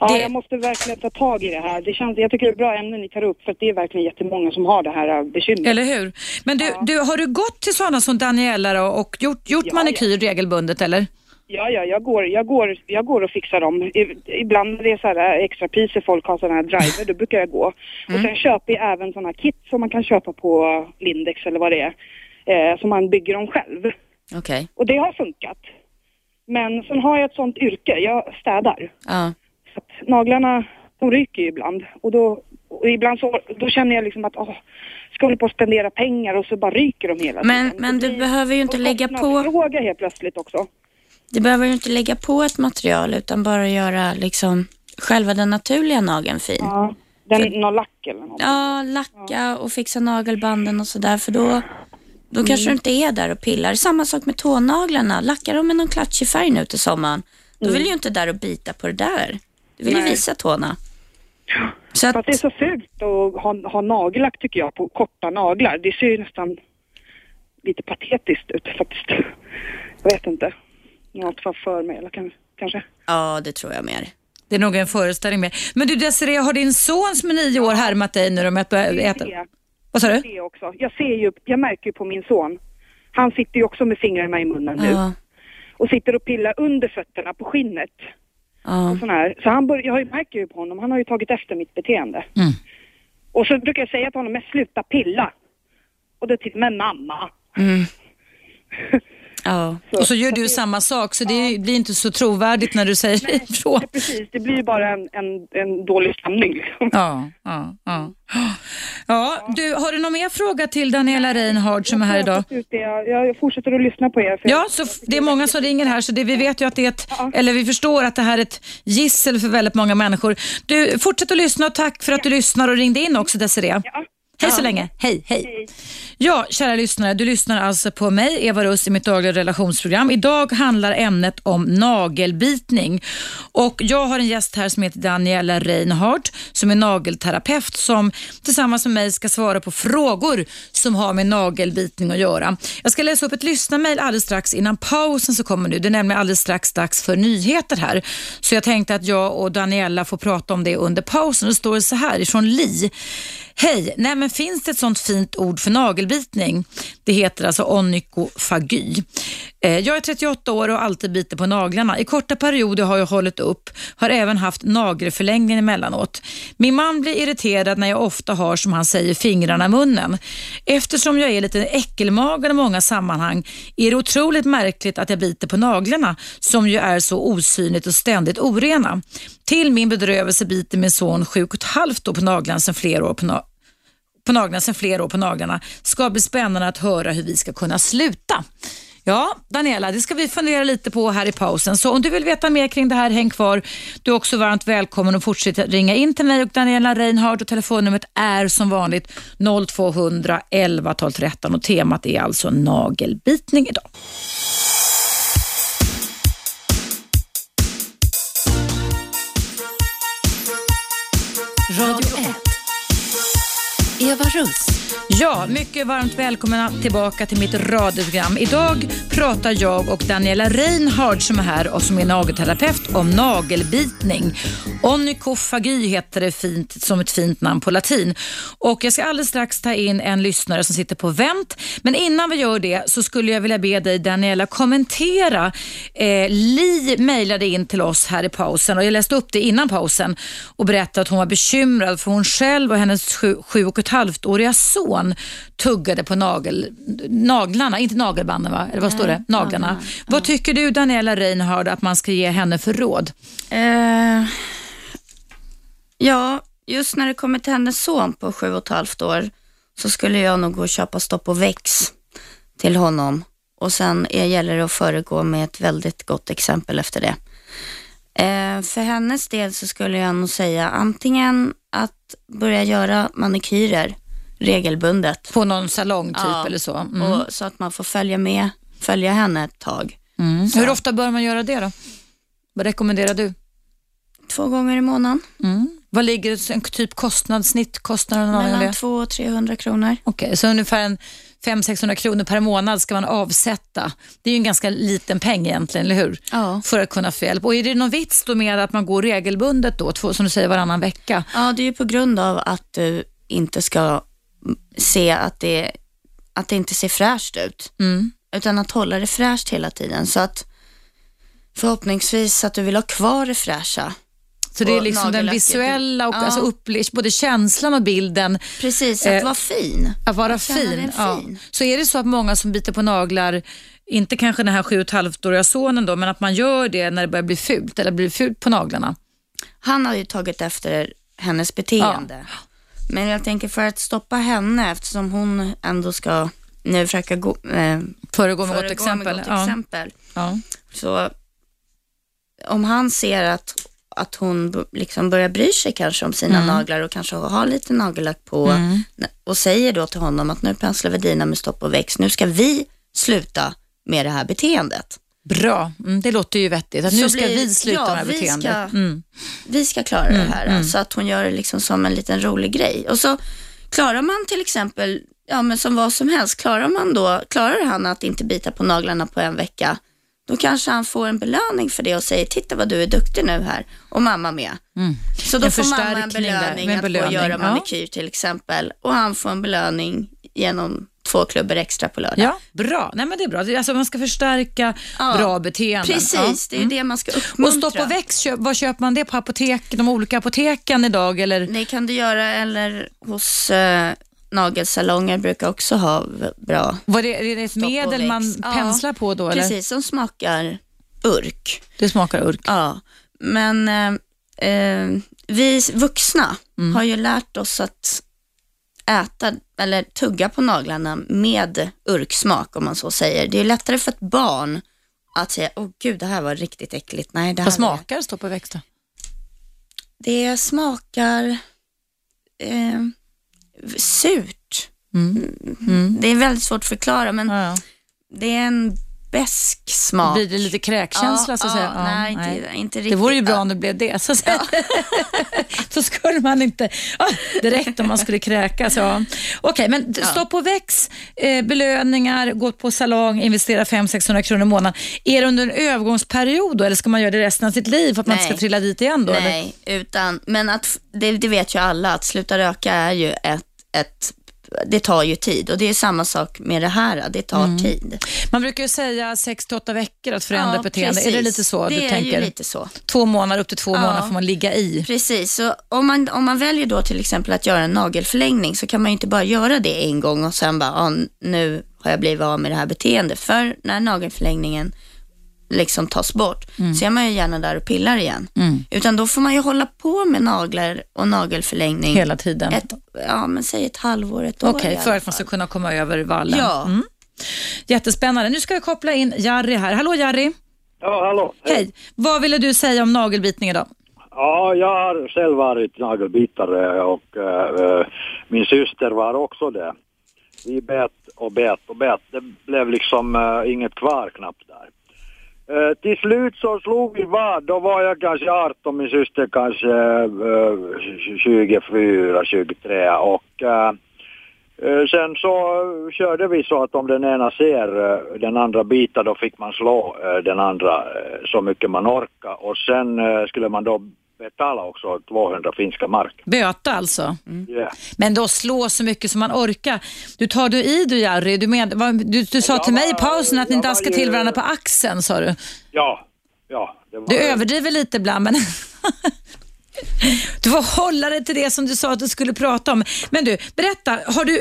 [SPEAKER 4] Ja,
[SPEAKER 1] Det-
[SPEAKER 4] jag måste verkligen ta tag i det här. Det känns, jag tycker det är bra ämnen ni tar upp för att det är verkligen jättemånga som har det här äh, bekymret.
[SPEAKER 2] Eller hur? Men du, du, har du gått till sådana som Daniela och gjort, gjort
[SPEAKER 4] Ja,
[SPEAKER 2] manikyr regelbundet eller?
[SPEAKER 4] Ja, ja, jag går, jag går, jag går och fixar dem. Ibland när det är så här extrapriser, folk har sådana här driver, då brukar jag gå. Och sen köper jag även sådana kit som man kan köpa på Lindex eller vad det är. Eh, som man bygger dem själv.
[SPEAKER 1] Okej.
[SPEAKER 4] Och det har funkat. Men sen har jag ett sånt yrke, jag städar.
[SPEAKER 1] Ja.
[SPEAKER 4] Så att naglarna, de ryker ju ibland. Och då, och ibland så, då känner jag liksom att, åh, ska hålla på att spendera pengar och så bara ryker de hela
[SPEAKER 1] Men,
[SPEAKER 4] tiden.
[SPEAKER 1] men du behöver ju inte lägga på,
[SPEAKER 4] kostnadsfråga helt plötsligt också.
[SPEAKER 1] Du behöver ju inte lägga på ett material utan bara göra liksom själva den naturliga nageln fin.
[SPEAKER 4] Ja, den, någon lack eller något.
[SPEAKER 1] Ja, lacka och fixa nagelbanden och sådär för då, då kanske du inte är där och pillar. Samma sak med tånaglarna. Lackar de med någon klatschig färg nu till sommaren, då vill ju inte där och bita på det där. Du vill ju
[SPEAKER 4] Nej.
[SPEAKER 1] visa tårna. Så att,
[SPEAKER 4] Fast det är så fult att ha, ha nagellack tycker jag på korta naglar. Det ser ju nästan lite patetiskt ut faktiskt. Jag vet inte. Något var för mig eller kan, kanske.
[SPEAKER 1] ja, det tror jag mer.
[SPEAKER 2] Det är nog en föreställning med. Men du Desiree, har din son som är nio år härmat dig nu med att börja äta?
[SPEAKER 4] Det,
[SPEAKER 2] Vad sa du?
[SPEAKER 4] det också. Jag ser ju, jag märker ju på min son. Han sitter ju också med fingrarna i munnen nu.
[SPEAKER 1] Ja,
[SPEAKER 4] Och sitter och pillar under fötterna på skinnet.
[SPEAKER 1] ja.
[SPEAKER 4] Och sån här. Så han bör, jag märker ju på honom, han har ju tagit efter mitt beteende.
[SPEAKER 2] Mm.
[SPEAKER 4] Och så brukar jag säga till honom, men sluta pilla. Och då tycker men mamma.
[SPEAKER 1] Ja.
[SPEAKER 2] Och så gör du samma sak, så det blir inte så trovärdigt när du säger ifrån.
[SPEAKER 4] Ja, precis, det blir bara en, en, en dålig stämning. Liksom.
[SPEAKER 2] Ja, ja, ja. ja du, har du någon mer fråga till Daniela Reinhardt som är här idag?
[SPEAKER 4] Jag, det. Jag, fortsätter att lyssna på er.
[SPEAKER 2] Ja, så det är många som ringer här så det, vi vet ju att det är ett, eller vi förstår att det här är ett gissel för väldigt många människor. Du, fortsätt att lyssna och tack för att du lyssnar och ringde in också Desiree.
[SPEAKER 4] Ja.
[SPEAKER 2] Hej så länge. Hej, hej. Ja, kära lyssnare, du lyssnar alltså på mig, Eva Russ, i mitt dagliga relationsprogram. Idag handlar ämnet om nagelbitning. Och jag har en gäst här som heter Daniela Reinhardt som är nagelterapeut som tillsammans med mig ska svara på frågor som har med nagelbitning att göra. Jag ska läsa upp ett lyssnarmail alldeles strax innan pausen så kommer nu. Det är nämligen alldeles strax dags för nyheter här. Så jag tänkte att jag och Daniela får prata om det under pausen. Det står så här ifrån Li. Hej, nej men finns det ett sånt fint ord för nagelbitning? Det heter alltså onykofagy. Eh, jag är 38 år och har alltid bitit på naglarna. I korta perioder har jag hållit upp, har även haft nagelförlängning emellanåt. Min man blir irriterad när jag ofta har, som han säger, fingrarna i munnen. Eftersom jag är lite äckelmagad i många sammanhang är det otroligt märkligt att jag biter på naglarna som ju är så osynligt och ständigt orena. Till min bedrövelse biter min son sjuk och ett halvt år på naglarna sedan flera år på, na- på naglarna sen flera år på naglarna. Ska bli spännande att höra hur vi ska kunna sluta. Ja, Daniela, det ska vi fundera lite på här i pausen. Så om du vill veta mer kring det här, häng kvar. Du är också varmt välkommen att fortsätta ringa in till mig och Daniela Reinhardt och telefonnumret är som vanligt 0200 11 12 13 och temat är alltså nagelbitning idag.
[SPEAKER 3] Radio 1. Eva Russ.
[SPEAKER 2] Ja, mycket varmt välkomna tillbaka till mitt radioprogram. Idag pratar jag och Daniela Reinhardt som är här och som är nagelterapeut om nagelbitning. Onykofagy heter det fint, som ett fint namn på latin. Och Jag ska alldeles strax ta in en lyssnare som sitter på vänt. Men innan vi gör det så skulle jag vilja be dig Daniela kommentera. Eh, Li mejlade in till oss här i pausen och jag läste upp det innan pausen och berättade att hon var bekymrad för hon själv och hennes sju, sju och ett halvt-åriga son tuggade på nagel, naglarna, inte nagelbanden va? Eller vad står det? Naglarna.
[SPEAKER 1] naglarna,
[SPEAKER 2] Vad tycker du Daniela Reinhardt att man ska ge henne för råd?
[SPEAKER 1] Eh, ja, just när det kommer till hennes son på sju och ett halvt år så skulle jag nog gå och köpa stopp och väx till honom. Och sen gäller det att föregå med ett väldigt gott exempel efter det. Eh, för hennes del så skulle jag nog säga antingen att börja göra manikyrer regelbundet.
[SPEAKER 2] På någon salong typ
[SPEAKER 1] Ja,
[SPEAKER 2] eller så? Mm.
[SPEAKER 1] Och, så att man får följa med, följa henne ett tag.
[SPEAKER 2] Mm. Hur ofta bör man göra det då? Vad rekommenderar du?
[SPEAKER 1] Två gånger i månaden.
[SPEAKER 2] Mm. Vad ligger en typ kostnad, snittkostnaden?
[SPEAKER 1] Mellan
[SPEAKER 2] det?
[SPEAKER 1] 200 och 300 kronor.
[SPEAKER 2] Okej, så ungefär en 500-600 kronor per månad ska man avsätta. Det är ju en ganska liten peng egentligen, eller hur?
[SPEAKER 1] Ja.
[SPEAKER 2] För att kunna få hjälp. Och är det någon vits då med att man går regelbundet då, två, som du säger varannan vecka?
[SPEAKER 1] Ja, det är ju på grund av att du inte ska se att det, att det inte ser fräscht ut.
[SPEAKER 2] Mm.
[SPEAKER 1] Utan att hålla det fräscht hela tiden. Så att förhoppningsvis att du vill ha kvar det fräscha.
[SPEAKER 2] Så det är liksom den visuella och
[SPEAKER 1] Ja.
[SPEAKER 2] alltså upple- både känslan och bilden
[SPEAKER 1] Precis, att
[SPEAKER 2] Eh,
[SPEAKER 1] vara fin.
[SPEAKER 2] Att vara
[SPEAKER 1] känna
[SPEAKER 2] fin. Ja.
[SPEAKER 1] fin.
[SPEAKER 2] Så är det så att många som biter på naglar, inte kanske den här sju och halvt-åriga sonen då, men att man gör det när det börjar bli fult eller blir fult på naglarna.
[SPEAKER 1] Han har ju tagit efter hennes beteende. Men jag tänker för att stoppa henne eftersom hon ändå ska nu försöka gå, eh,
[SPEAKER 2] Föregå med gott exempel.
[SPEAKER 1] Med gott exempel.
[SPEAKER 2] Ja.
[SPEAKER 1] Så om han ser att, att hon liksom börjar bry sig kanske om sina naglar och kanske har lite nagellack på
[SPEAKER 2] Mm.
[SPEAKER 1] och säger då till honom att nu penslar vi dina med stopp och växt. Nu ska vi sluta med det här beteendet.
[SPEAKER 2] Bra, mm, det låter ju vettigt. Att
[SPEAKER 1] Så
[SPEAKER 2] nu ska
[SPEAKER 1] blir-
[SPEAKER 2] vi sluta
[SPEAKER 1] ja,
[SPEAKER 2] med
[SPEAKER 1] vi
[SPEAKER 2] beteendet.
[SPEAKER 1] ska-
[SPEAKER 2] Mm.
[SPEAKER 1] Vi ska klara det här. Så att hon gör det liksom som en liten rolig grej. Och så klarar man till exempel, ja men som vad som helst, klarar man då, klarar han att inte bita på naglarna på en vecka, då kanske han får en belöning för det och säger, titta vad du är duktig nu här. Och mamma med. Så då
[SPEAKER 2] En
[SPEAKER 1] får mamma en
[SPEAKER 2] förstärkning där,
[SPEAKER 1] belöning
[SPEAKER 2] med
[SPEAKER 1] att
[SPEAKER 2] belöning,
[SPEAKER 1] få göra
[SPEAKER 2] ja.
[SPEAKER 1] manikyr till exempel. Och han får en belöning genom två klubbor extra på lördag.
[SPEAKER 2] Ja, bra. Nej, men det är bra. Alltså, man ska förstärka
[SPEAKER 1] Ja,
[SPEAKER 2] bra beteenden.
[SPEAKER 1] Precis, det är ju det man ska
[SPEAKER 2] Och
[SPEAKER 1] uppmuntra.
[SPEAKER 2] Stopp och väx, köp, var köper man det på apotek, de olika apoteken idag? Eller?
[SPEAKER 1] Det kan du göra eller hos eh, nagelsalonger brukar också ha bra
[SPEAKER 2] Var det, är det ett
[SPEAKER 1] och
[SPEAKER 2] medel man
[SPEAKER 1] Ja,
[SPEAKER 2] penslar på då? Eller?
[SPEAKER 1] Precis, som smakar urk.
[SPEAKER 2] Det smakar urk.
[SPEAKER 1] Ja, men eh, eh, vi vuxna
[SPEAKER 2] Mm.
[SPEAKER 1] har ju lärt oss att äta eller tugga på naglarna med urksmak om man så säger. Det är lättare för ett barn att säga, åh gud det här var riktigt äckligt. Nej, det
[SPEAKER 2] Vad smakar stopp och väx då?
[SPEAKER 1] Det smakar eh, surt.
[SPEAKER 2] Mm.
[SPEAKER 1] Det är väldigt svårt att förklara men
[SPEAKER 2] Ja, ja.
[SPEAKER 1] det är en besk smak.
[SPEAKER 2] Blir det lite kräkkänsla så att
[SPEAKER 1] ja,
[SPEAKER 2] säga? Ja,
[SPEAKER 1] nej, inte, inte riktigt.
[SPEAKER 2] Det vore ju bra om det blev det. Så, att säga. så skulle man inte direkt om man skulle kräkas. Ja. Okej, men stopp och väx, eh, belöningar, gå på salong, investera 500-600 kronor i månaden. Är det under en övergångsperiod då, eller ska man göra det resten av sitt liv för att man inte
[SPEAKER 1] Nej.
[SPEAKER 2] ska trilla dit igen? Då, eller?
[SPEAKER 1] Nej, utan, men att, det, det vet ju alla att sluta röka är ju ett, ett det tar ju tid och det är samma sak med det här, det tar
[SPEAKER 2] Mm.
[SPEAKER 1] tid.
[SPEAKER 2] Man brukar ju säga 6-8 veckor att förändra
[SPEAKER 1] Ja,
[SPEAKER 2] beteende. Är det
[SPEAKER 1] precis.
[SPEAKER 2] lite så
[SPEAKER 1] det
[SPEAKER 2] du
[SPEAKER 1] är
[SPEAKER 2] tänker?
[SPEAKER 1] ju lite så.
[SPEAKER 2] Två månader, upp till två
[SPEAKER 1] Ja.
[SPEAKER 2] månader får man ligga i.
[SPEAKER 1] Precis, så om man, om man väljer då till exempel att göra en nagelförlängning så kan man ju inte bara göra det en gång och sen bara, ah, nu har jag blivit av med det här beteendet. För när nagelförlängningen liksom tas bort så är man ju gärna där och pillar igen.
[SPEAKER 2] Mm.
[SPEAKER 1] Utan då får man ju hålla på med naglar och nagelförlängning.
[SPEAKER 2] Hela tiden.
[SPEAKER 1] Ett, ja, men säg ett halvår, ett år
[SPEAKER 2] Okej,
[SPEAKER 1] alla
[SPEAKER 2] för att man ska kunna komma över vallen.
[SPEAKER 1] Ja.
[SPEAKER 2] Mm. Jättespännande. Nu ska vi koppla in Jari här. Hallå Jari.
[SPEAKER 5] Ja, hallå.
[SPEAKER 2] Hej. Vad ville du säga om nagelbitning idag?
[SPEAKER 5] Ja, jag har själv varit nagelbitare och eh, min syster var också det. Vi bet och bet och bet. Det blev liksom eh, inget kvar knappt där. Eh, till slut så slog vi vad. Då var jag kanske 18, min syster kanske eh, 24, 23 och eh, eh, sen så körde vi så att om den ena ser eh, den andra bita då fick man slå eh, den andra så mycket man orkar och sen skulle man då betala också 200 finska mark.
[SPEAKER 2] Böta alltså.
[SPEAKER 5] Yeah.
[SPEAKER 2] Men då slå så mycket som man orkar. Du tar du i du Jari? Du, med, vad- du, du sa
[SPEAKER 5] Jag
[SPEAKER 2] till mig i
[SPEAKER 5] var-
[SPEAKER 2] pausen att ni inte
[SPEAKER 5] var
[SPEAKER 2] daskar
[SPEAKER 5] ju-
[SPEAKER 2] till varandra på axeln sa du.
[SPEAKER 5] Ja, ja. Var,
[SPEAKER 2] Du överdriver lite ibland men Du får hålla dig till det som du sa att du skulle prata om. Men du, berätta, har du,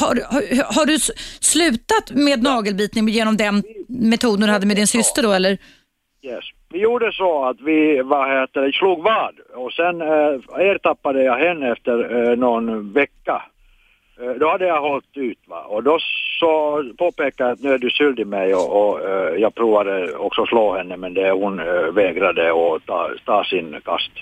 [SPEAKER 2] har, har, har du slutat med nagelbitning genom den metoden du hade med din syster då eller?
[SPEAKER 5] Yes. Vi gjorde så att vi vad heter det, slog vad och sen eh, ertappade jag henne efter eh, någon vecka. Eh, då hade jag hållit ut va och då så påpekade jag att nu är du skyldig mig och, och eh, jag provade också slå henne men det hon eh, vägrade att ta, ta sin kast.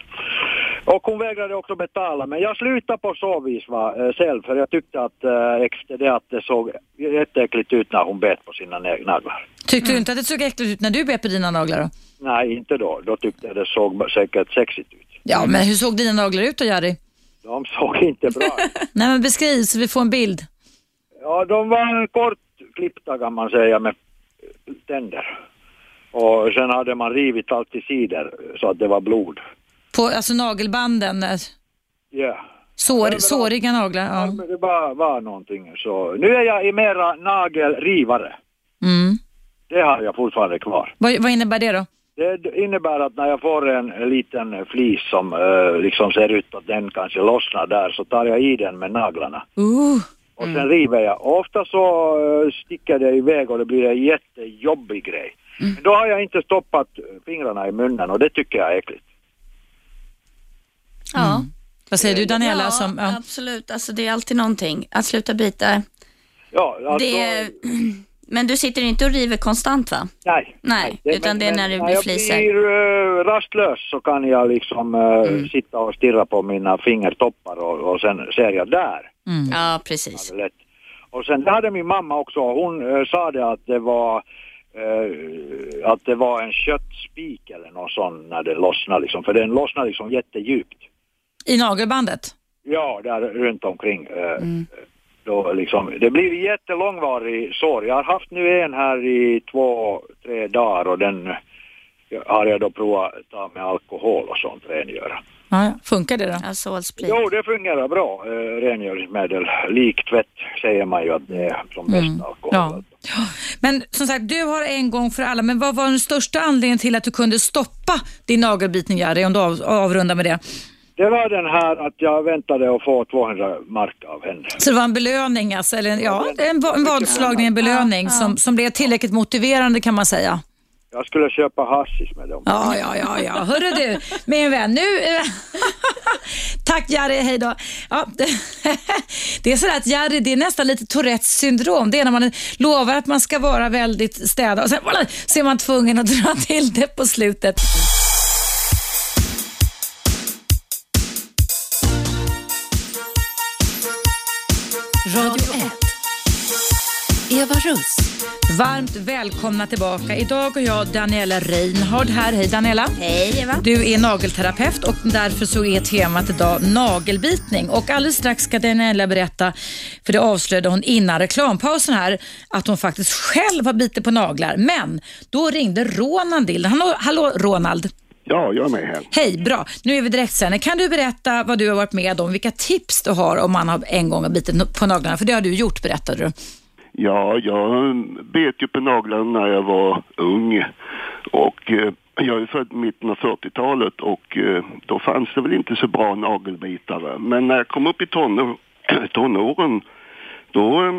[SPEAKER 5] Och hon vägrade också betala men jag slutade på så vis va, eh, själv för jag tyckte att efter det att det såg jätteäckligt ut när hon bet på sina naglar.
[SPEAKER 2] Tyckte du inte att det såg äckligt ut när du bet på dina naglar då?
[SPEAKER 5] Nej, inte då. Då tyckte jag det såg säkert sexigt ut.
[SPEAKER 2] Ja, men hur såg dina naglar ut då Jari?
[SPEAKER 5] De såg inte bra.
[SPEAKER 2] Nej men beskriv så vi får en bild.
[SPEAKER 5] Ja, de var kortklippta kan man säga med tänder. Och sen hade man rivit allt till sidor så att det var blod.
[SPEAKER 2] På, alltså nagelbanden,
[SPEAKER 5] Ja.
[SPEAKER 2] sår,
[SPEAKER 5] Ja,
[SPEAKER 2] såriga naglar. Ja.
[SPEAKER 5] Men Det var, var någonting så. Nu är jag i mera nagelrivare.
[SPEAKER 2] Mm.
[SPEAKER 5] Det har jag fortfarande kvar.
[SPEAKER 2] Vad, vad innebär det då?
[SPEAKER 5] Det innebär att när jag får en liten flis som eh, liksom ser ut att den kanske lossnar där så tar jag i den med naglarna.
[SPEAKER 2] Uh.
[SPEAKER 5] Och sen river jag. Och ofta så eh, sticker det iväg och det blir en jättejobbig grej. Men då har jag inte stoppat fingrarna i munnen och det tycker jag är äckligt.
[SPEAKER 1] Ja.
[SPEAKER 2] Vad säger du Daniela?
[SPEAKER 1] ja,
[SPEAKER 2] som, ja.
[SPEAKER 1] absolut. Alltså, det är alltid någonting. Att sluta bita.
[SPEAKER 5] Ja, alltså,
[SPEAKER 1] Det, men du sitter inte och river konstant va?
[SPEAKER 5] nej.
[SPEAKER 1] Nej, utan det är när det blir flisor.
[SPEAKER 5] När jag blir eh, rastlös så kan jag liksom eh,
[SPEAKER 1] Mm.
[SPEAKER 5] sitta och stirra på mina fingertoppar och, och sen ser jag där.
[SPEAKER 2] Mm.
[SPEAKER 1] Ja, precis.
[SPEAKER 5] Och sen det hade min mamma också, hon eh, sa det att det var att det var en köttspik eller någon sån när det lossnade liksom, för den lossnade liksom jättedjupt.
[SPEAKER 2] I nagelbandet?
[SPEAKER 5] Ja, där runt omkring.
[SPEAKER 1] Mm.
[SPEAKER 5] Då liksom, det blir jättelångvarig sår. Jag har haft nu en här i två, tre dagar och den har jag då provat ta med alkohol och sånt rengöra.
[SPEAKER 2] Ja. Funkar det då?
[SPEAKER 1] Alltså Split.
[SPEAKER 5] Jo, det fungerar bra. Eh, rengöringsmedel. Liktvätt säger man ju att det är de bästa alkoholer.
[SPEAKER 2] Ja. Men som sagt, du har en gång för alla, men vad var den största anledningen till att du kunde stoppa din nagelbitning Jari, om du av, avrundar med det?
[SPEAKER 5] Det var den här att jag väntade att få 200 mark av henne.
[SPEAKER 2] Så det var en belöning alltså, eller ja, en, en vadslagning, en belöning som, som blev tillräckligt motiverande kan man säga.
[SPEAKER 5] Jag skulle köpa hashish med dem.
[SPEAKER 2] Ja, ja, ja, ja. Hörru du, min vän. Nu... Tack Jari, hej då. Ja, det är så att Jari, det är nästan lite Tourettes syndrom. Det är när man lovar att man ska vara väldigt städad och sen så är man tvungen att dra till det på slutet.
[SPEAKER 3] Radio 1. Eva Russ.
[SPEAKER 2] Varmt välkomna tillbaka. Idag har jag Daniela Reinhard här. Hej Daniela.
[SPEAKER 1] Hej Eva.
[SPEAKER 2] Du är nagelterapeut och därför så är temat idag nagelbitning. Och alldeles strax ska Daniela berätta, för det avslöjade hon innan reklampausen här, att hon faktiskt själv har bitit på naglar. Men då ringde Ronald till. Hallå, hallå Ronald.
[SPEAKER 6] Ja, jag är med här.
[SPEAKER 2] Hej, bra. Nu är vi direktsändare. Kan du berätta vad du har varit med om? Vilka tips du har om man har en gång har bitit på naglarna? För det har du gjort, berättade du.
[SPEAKER 6] Ja, jag bet ju på naglarna när jag var ung. Och eh, jag är född mitten av 40-talet och eh, då fanns det väl inte så bra nagelbitare. Men när jag kom upp i tonår, tonåren, då, eh,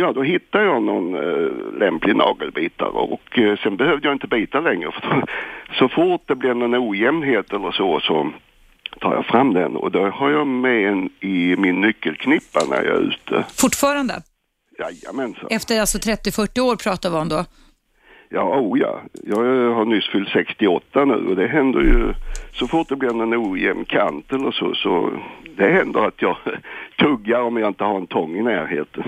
[SPEAKER 6] ja, då hittade jag någon eh, lämplig nagelbitare och eh, sen behövde jag inte bita längre. För då, så fort det blev någon ojämnhet eller så, så tar jag fram den och då har jag med en i min nyckelknippa när jag är ute.
[SPEAKER 2] Fortfarande?
[SPEAKER 6] Jajamensan.
[SPEAKER 2] Efter alltså 30-40 år pratar vi om då.
[SPEAKER 6] Ja, oh ja. Jag har nyss fyllt 68 nu och det händer ju så fort det blir en ojämn kant eller så, så det händer att jag tuggar om jag inte har en tång i närheten.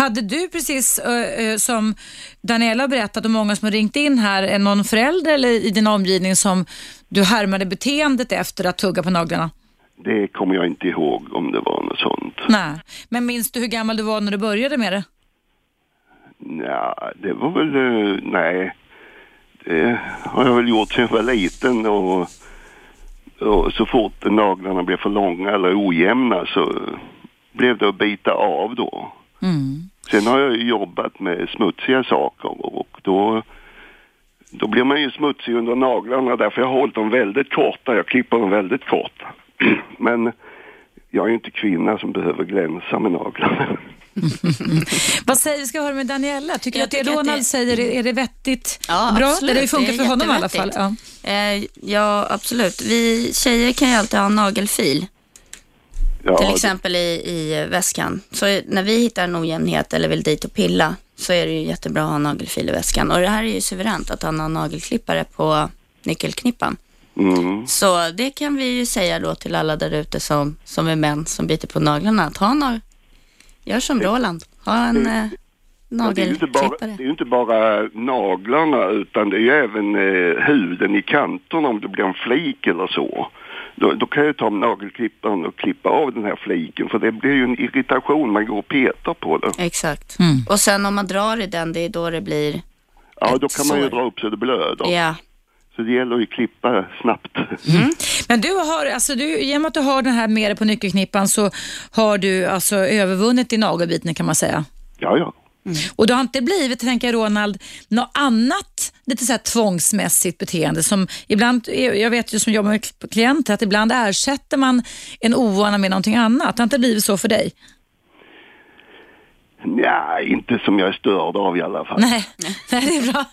[SPEAKER 2] Hade du precis eh, eh, som Daniela berättat och många som har ringt in här, är någon förälder eller i din omgivning som du härmade beteendet efter att tugga på naglarna?
[SPEAKER 6] Det kommer jag inte ihåg om det var något sånt.
[SPEAKER 2] Nej, men minns du hur gammal du var när du började med det?
[SPEAKER 6] Ja, det var väl, eh, nej. Det har jag väl gjort sedan jag var liten och, och så fort naglarna blev för långa eller ojämna så blev det att bita av då.
[SPEAKER 2] Mm.
[SPEAKER 6] Sen har jag ju jobbat med smutsiga saker och då, då blir man ju smutsig under naglarna därför jag har hållit dem väldigt korta. Jag klipper dem väldigt korta. Men jag är ju inte kvinna som behöver glänsa med naglarna.
[SPEAKER 2] Vad säger vi ska höra med Daniela? Tycker du
[SPEAKER 1] Jag
[SPEAKER 2] att det
[SPEAKER 1] tycker att
[SPEAKER 2] Ronald
[SPEAKER 1] det-
[SPEAKER 2] säger, är det vettigt?
[SPEAKER 1] Ja,
[SPEAKER 2] Bra?
[SPEAKER 1] absolut.
[SPEAKER 2] Det funkar
[SPEAKER 1] Det
[SPEAKER 2] för honom i alla fall. Ja.
[SPEAKER 1] Eh, ja, absolut. Vi tjejer kan ju alltid ha en nagelfil,
[SPEAKER 6] Ja,
[SPEAKER 1] till exempel i, i väskan. Så när vi hittar en ojämnhet eller vill dit och pilla så är det ju jättebra att ha nagelfil i väskan. Och det här är ju suveränt att han har nagelklippare på nyckelknippan.
[SPEAKER 6] Mm.
[SPEAKER 1] Så det kan vi ju säga då till alla där ute som, som är män som biter på naglarna. Att ha en, gör som Roland, ha en eh,
[SPEAKER 6] Ja, det, är ju inte
[SPEAKER 1] nagelklippare.
[SPEAKER 6] inte bara naglarna utan det är ju även eh, huden i kanterna om det blir en flik eller så. Då, då kan jag ta nagelklipparen och klippa av den här fliken för det blir ju en irritation, man går och petar på det.
[SPEAKER 1] Exakt.
[SPEAKER 2] Mm.
[SPEAKER 1] Och sen om man drar i den, det är då det blir,
[SPEAKER 6] Ja, då kan man ju
[SPEAKER 1] sår.
[SPEAKER 6] dra upp så det blöder.
[SPEAKER 1] ja.
[SPEAKER 6] Så det gäller ju att klippa snabbt.
[SPEAKER 2] Men du har, alltså du, genom att du har den här med dig på nyckelknippan så har du alltså övervunnit din nagelbitning kan man säga.
[SPEAKER 6] Ja, ja. Mm.
[SPEAKER 2] Och det har inte blivit, tänker jag Ronald, något annat lite så här tvångsmässigt beteende som ibland, eh, jag vet ju som jobbar med klienter, att ibland ersätter man en ovana med någonting annat. Det har inte blivit så för dig?
[SPEAKER 6] Nej, inte som jag är störd av i alla fall.
[SPEAKER 2] Nej, Nej det är bra.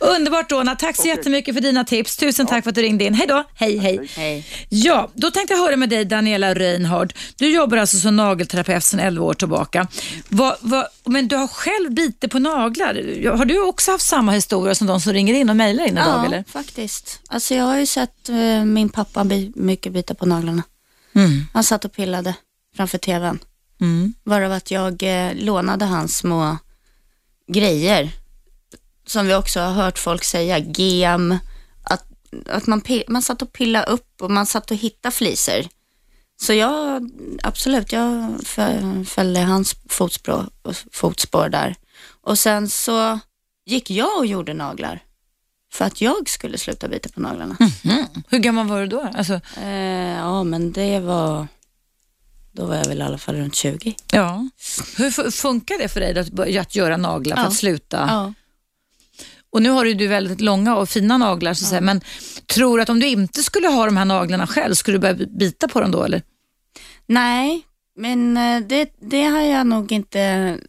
[SPEAKER 2] Underbart Ronald, tack så jättemycket för dina tips. Tusen tack för att du ringde in. Hej då, hej hej.
[SPEAKER 1] Hej.
[SPEAKER 2] Ja, då tänkte jag höra med dig Daniela Reinhard. Du jobbar alltså som nagelterapeut sedan 11 år tillbaka. Vad, vad, men du har själv bitit på naglar. Har du också haft samma historia som de som ringer in och mejlar in idag?
[SPEAKER 1] Ja,
[SPEAKER 2] Eller?
[SPEAKER 1] faktiskt. Alltså jag har ju sett eh, min pappa mycket bita på naglarna.
[SPEAKER 2] Mm.
[SPEAKER 1] Han satt och pillade framför tvn.
[SPEAKER 2] Mm.
[SPEAKER 1] Varav att jag eh, lånade hans små grejer. Som vi också har hört folk säga, gem. Att, att man, man satt och pillade upp och man satt och hittade fliser. Så jag, absolut, jag fö- följde hans fotspår, fotspår där. Och sen så gick jag och gjorde naglar för att jag skulle sluta bita på naglarna.
[SPEAKER 2] Mm. Hur gammal var du då? Alltså,
[SPEAKER 1] Eh, ja, men det var... Då var jag väl i alla fall runt 20.
[SPEAKER 2] ja. Hur fu- funkar det för dig att, att göra naglar för
[SPEAKER 1] Ja.
[SPEAKER 2] att sluta?
[SPEAKER 1] Ja.
[SPEAKER 2] Och nu har ju du väldigt långa och fina naglar, så att säga. men tror du att om du inte skulle ha de här naglarna själv, skulle du börja bita på dem då? Eller?
[SPEAKER 1] Nej, men eh, det, det har jag nog inte mm,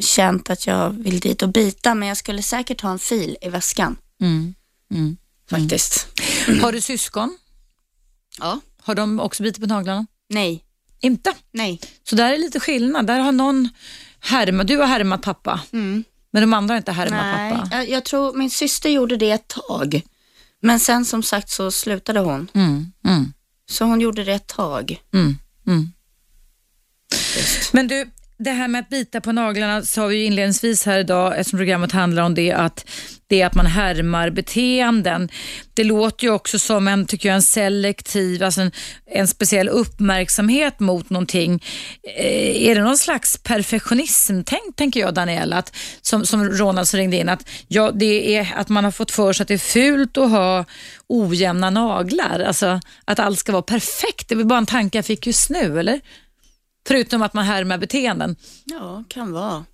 [SPEAKER 1] känt att jag vill dit och bita, men jag skulle säkert ha en fil i väskan
[SPEAKER 2] Mm. Mm.
[SPEAKER 1] faktiskt.
[SPEAKER 2] Har du syskon?
[SPEAKER 1] Ja.
[SPEAKER 2] Har de också bitit på naglarna?
[SPEAKER 1] Nej,
[SPEAKER 2] Inte.
[SPEAKER 1] nej.
[SPEAKER 2] Så där är lite skillnad. Där har någon härmat, du har härmat pappa,
[SPEAKER 1] Mm.
[SPEAKER 2] men de andra har inte härmat
[SPEAKER 1] nej.
[SPEAKER 2] pappa.
[SPEAKER 1] Jag, jag tror min syster gjorde det ett tag, men sen som sagt så slutade hon.
[SPEAKER 2] Mm. Mm.
[SPEAKER 1] Så hon gjorde det ett tag.
[SPEAKER 2] Mm. Mm. Men du, det här med att bita på naglarna sa vi ju inledningsvis här idag, eftersom programmet handlar om det, att det är att man härmar beteenden. Det låter ju också som en, tycker jag, en selektiv, alltså en, en speciell uppmärksamhet mot någonting. Eh, är det någon slags perfektionism-tänk, tänker jag Daniela, att, som, som Ronald ringde in, att, ja, det är att man har fått för sig att det är fult att ha ojämna naglar, alltså att allt ska vara perfekt. Det var bara en tanke jag fick just nu, eller? Förutom att man härmar beteenden.
[SPEAKER 1] Ja, kan vara.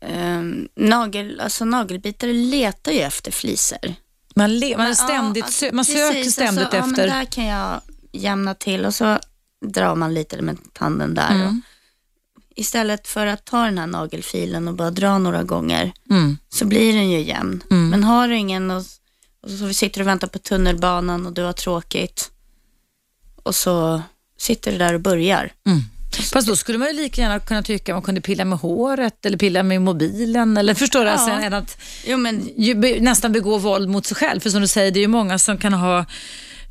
[SPEAKER 1] Um, nagel, alltså nagelbitare letar ju efter flisor.
[SPEAKER 2] Man, le, man, är
[SPEAKER 1] Ja,
[SPEAKER 2] ständigt,
[SPEAKER 1] alltså,
[SPEAKER 2] sö- man söker
[SPEAKER 1] precis,
[SPEAKER 2] ständigt
[SPEAKER 1] alltså, Ja,
[SPEAKER 2] efter...
[SPEAKER 1] men där kan jag jämna till och så drar man lite med tanden där.
[SPEAKER 2] Mm.
[SPEAKER 1] Istället för att ta den här nagelfilen och bara dra några gånger
[SPEAKER 2] Mm.
[SPEAKER 1] så blir den ju jämn.
[SPEAKER 2] Mm.
[SPEAKER 1] Men har du ingen och, och så sitter du och väntar på tunnelbanan och du har tråkigt och så sitter du där och börjar.
[SPEAKER 2] Fast då skulle man ju lika gärna kunna tycka att man kunde pilla med håret eller pilla med mobilen. Eller förstår du?
[SPEAKER 1] Ja.
[SPEAKER 2] Alltså, än att
[SPEAKER 1] Jo men
[SPEAKER 2] nästan begå våld mot sig själv. För som du säger, det är ju många som kan ha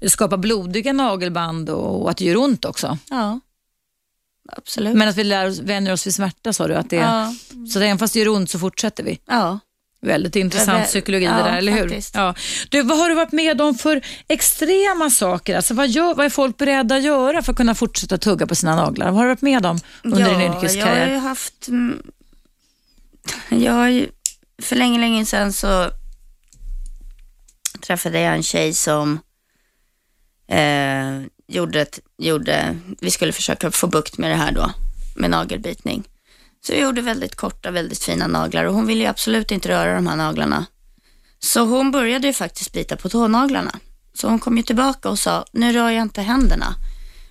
[SPEAKER 2] skapa blodiga nagelband och, och att det gör ont också.
[SPEAKER 1] ja, absolut.
[SPEAKER 2] Men att vi lär oss, vänjer oss vid smärta sa du. Att det,
[SPEAKER 1] ja,
[SPEAKER 2] Så även fast det gör ont så fortsätter vi.
[SPEAKER 1] ja.
[SPEAKER 2] Väldigt intressant
[SPEAKER 1] Ja,
[SPEAKER 2] psykologi
[SPEAKER 1] ja,
[SPEAKER 2] det där, eller hur?
[SPEAKER 1] faktiskt.
[SPEAKER 2] Ja. Du, vad har du varit med om för extrema saker? Alltså, vad, gör, vad är folk beredda att göra för att kunna fortsätta tugga på sina naglar? Vad har du varit med om under din
[SPEAKER 1] Jag har
[SPEAKER 2] yrkeskarriär?
[SPEAKER 1] ju haft, jag har ju, för länge, länge sedan så träffade jag en tjej som eh, gjorde, ett, gjorde, vi skulle försöka få bukt med det här då, med nagelbitning. Så vi gjorde väldigt korta, väldigt fina naglar och hon ville ju absolut inte röra de här naglarna. Så hon började ju faktiskt bita på tånaglarna. Så hon kom ju tillbaka och sa, nu rör jag inte händerna.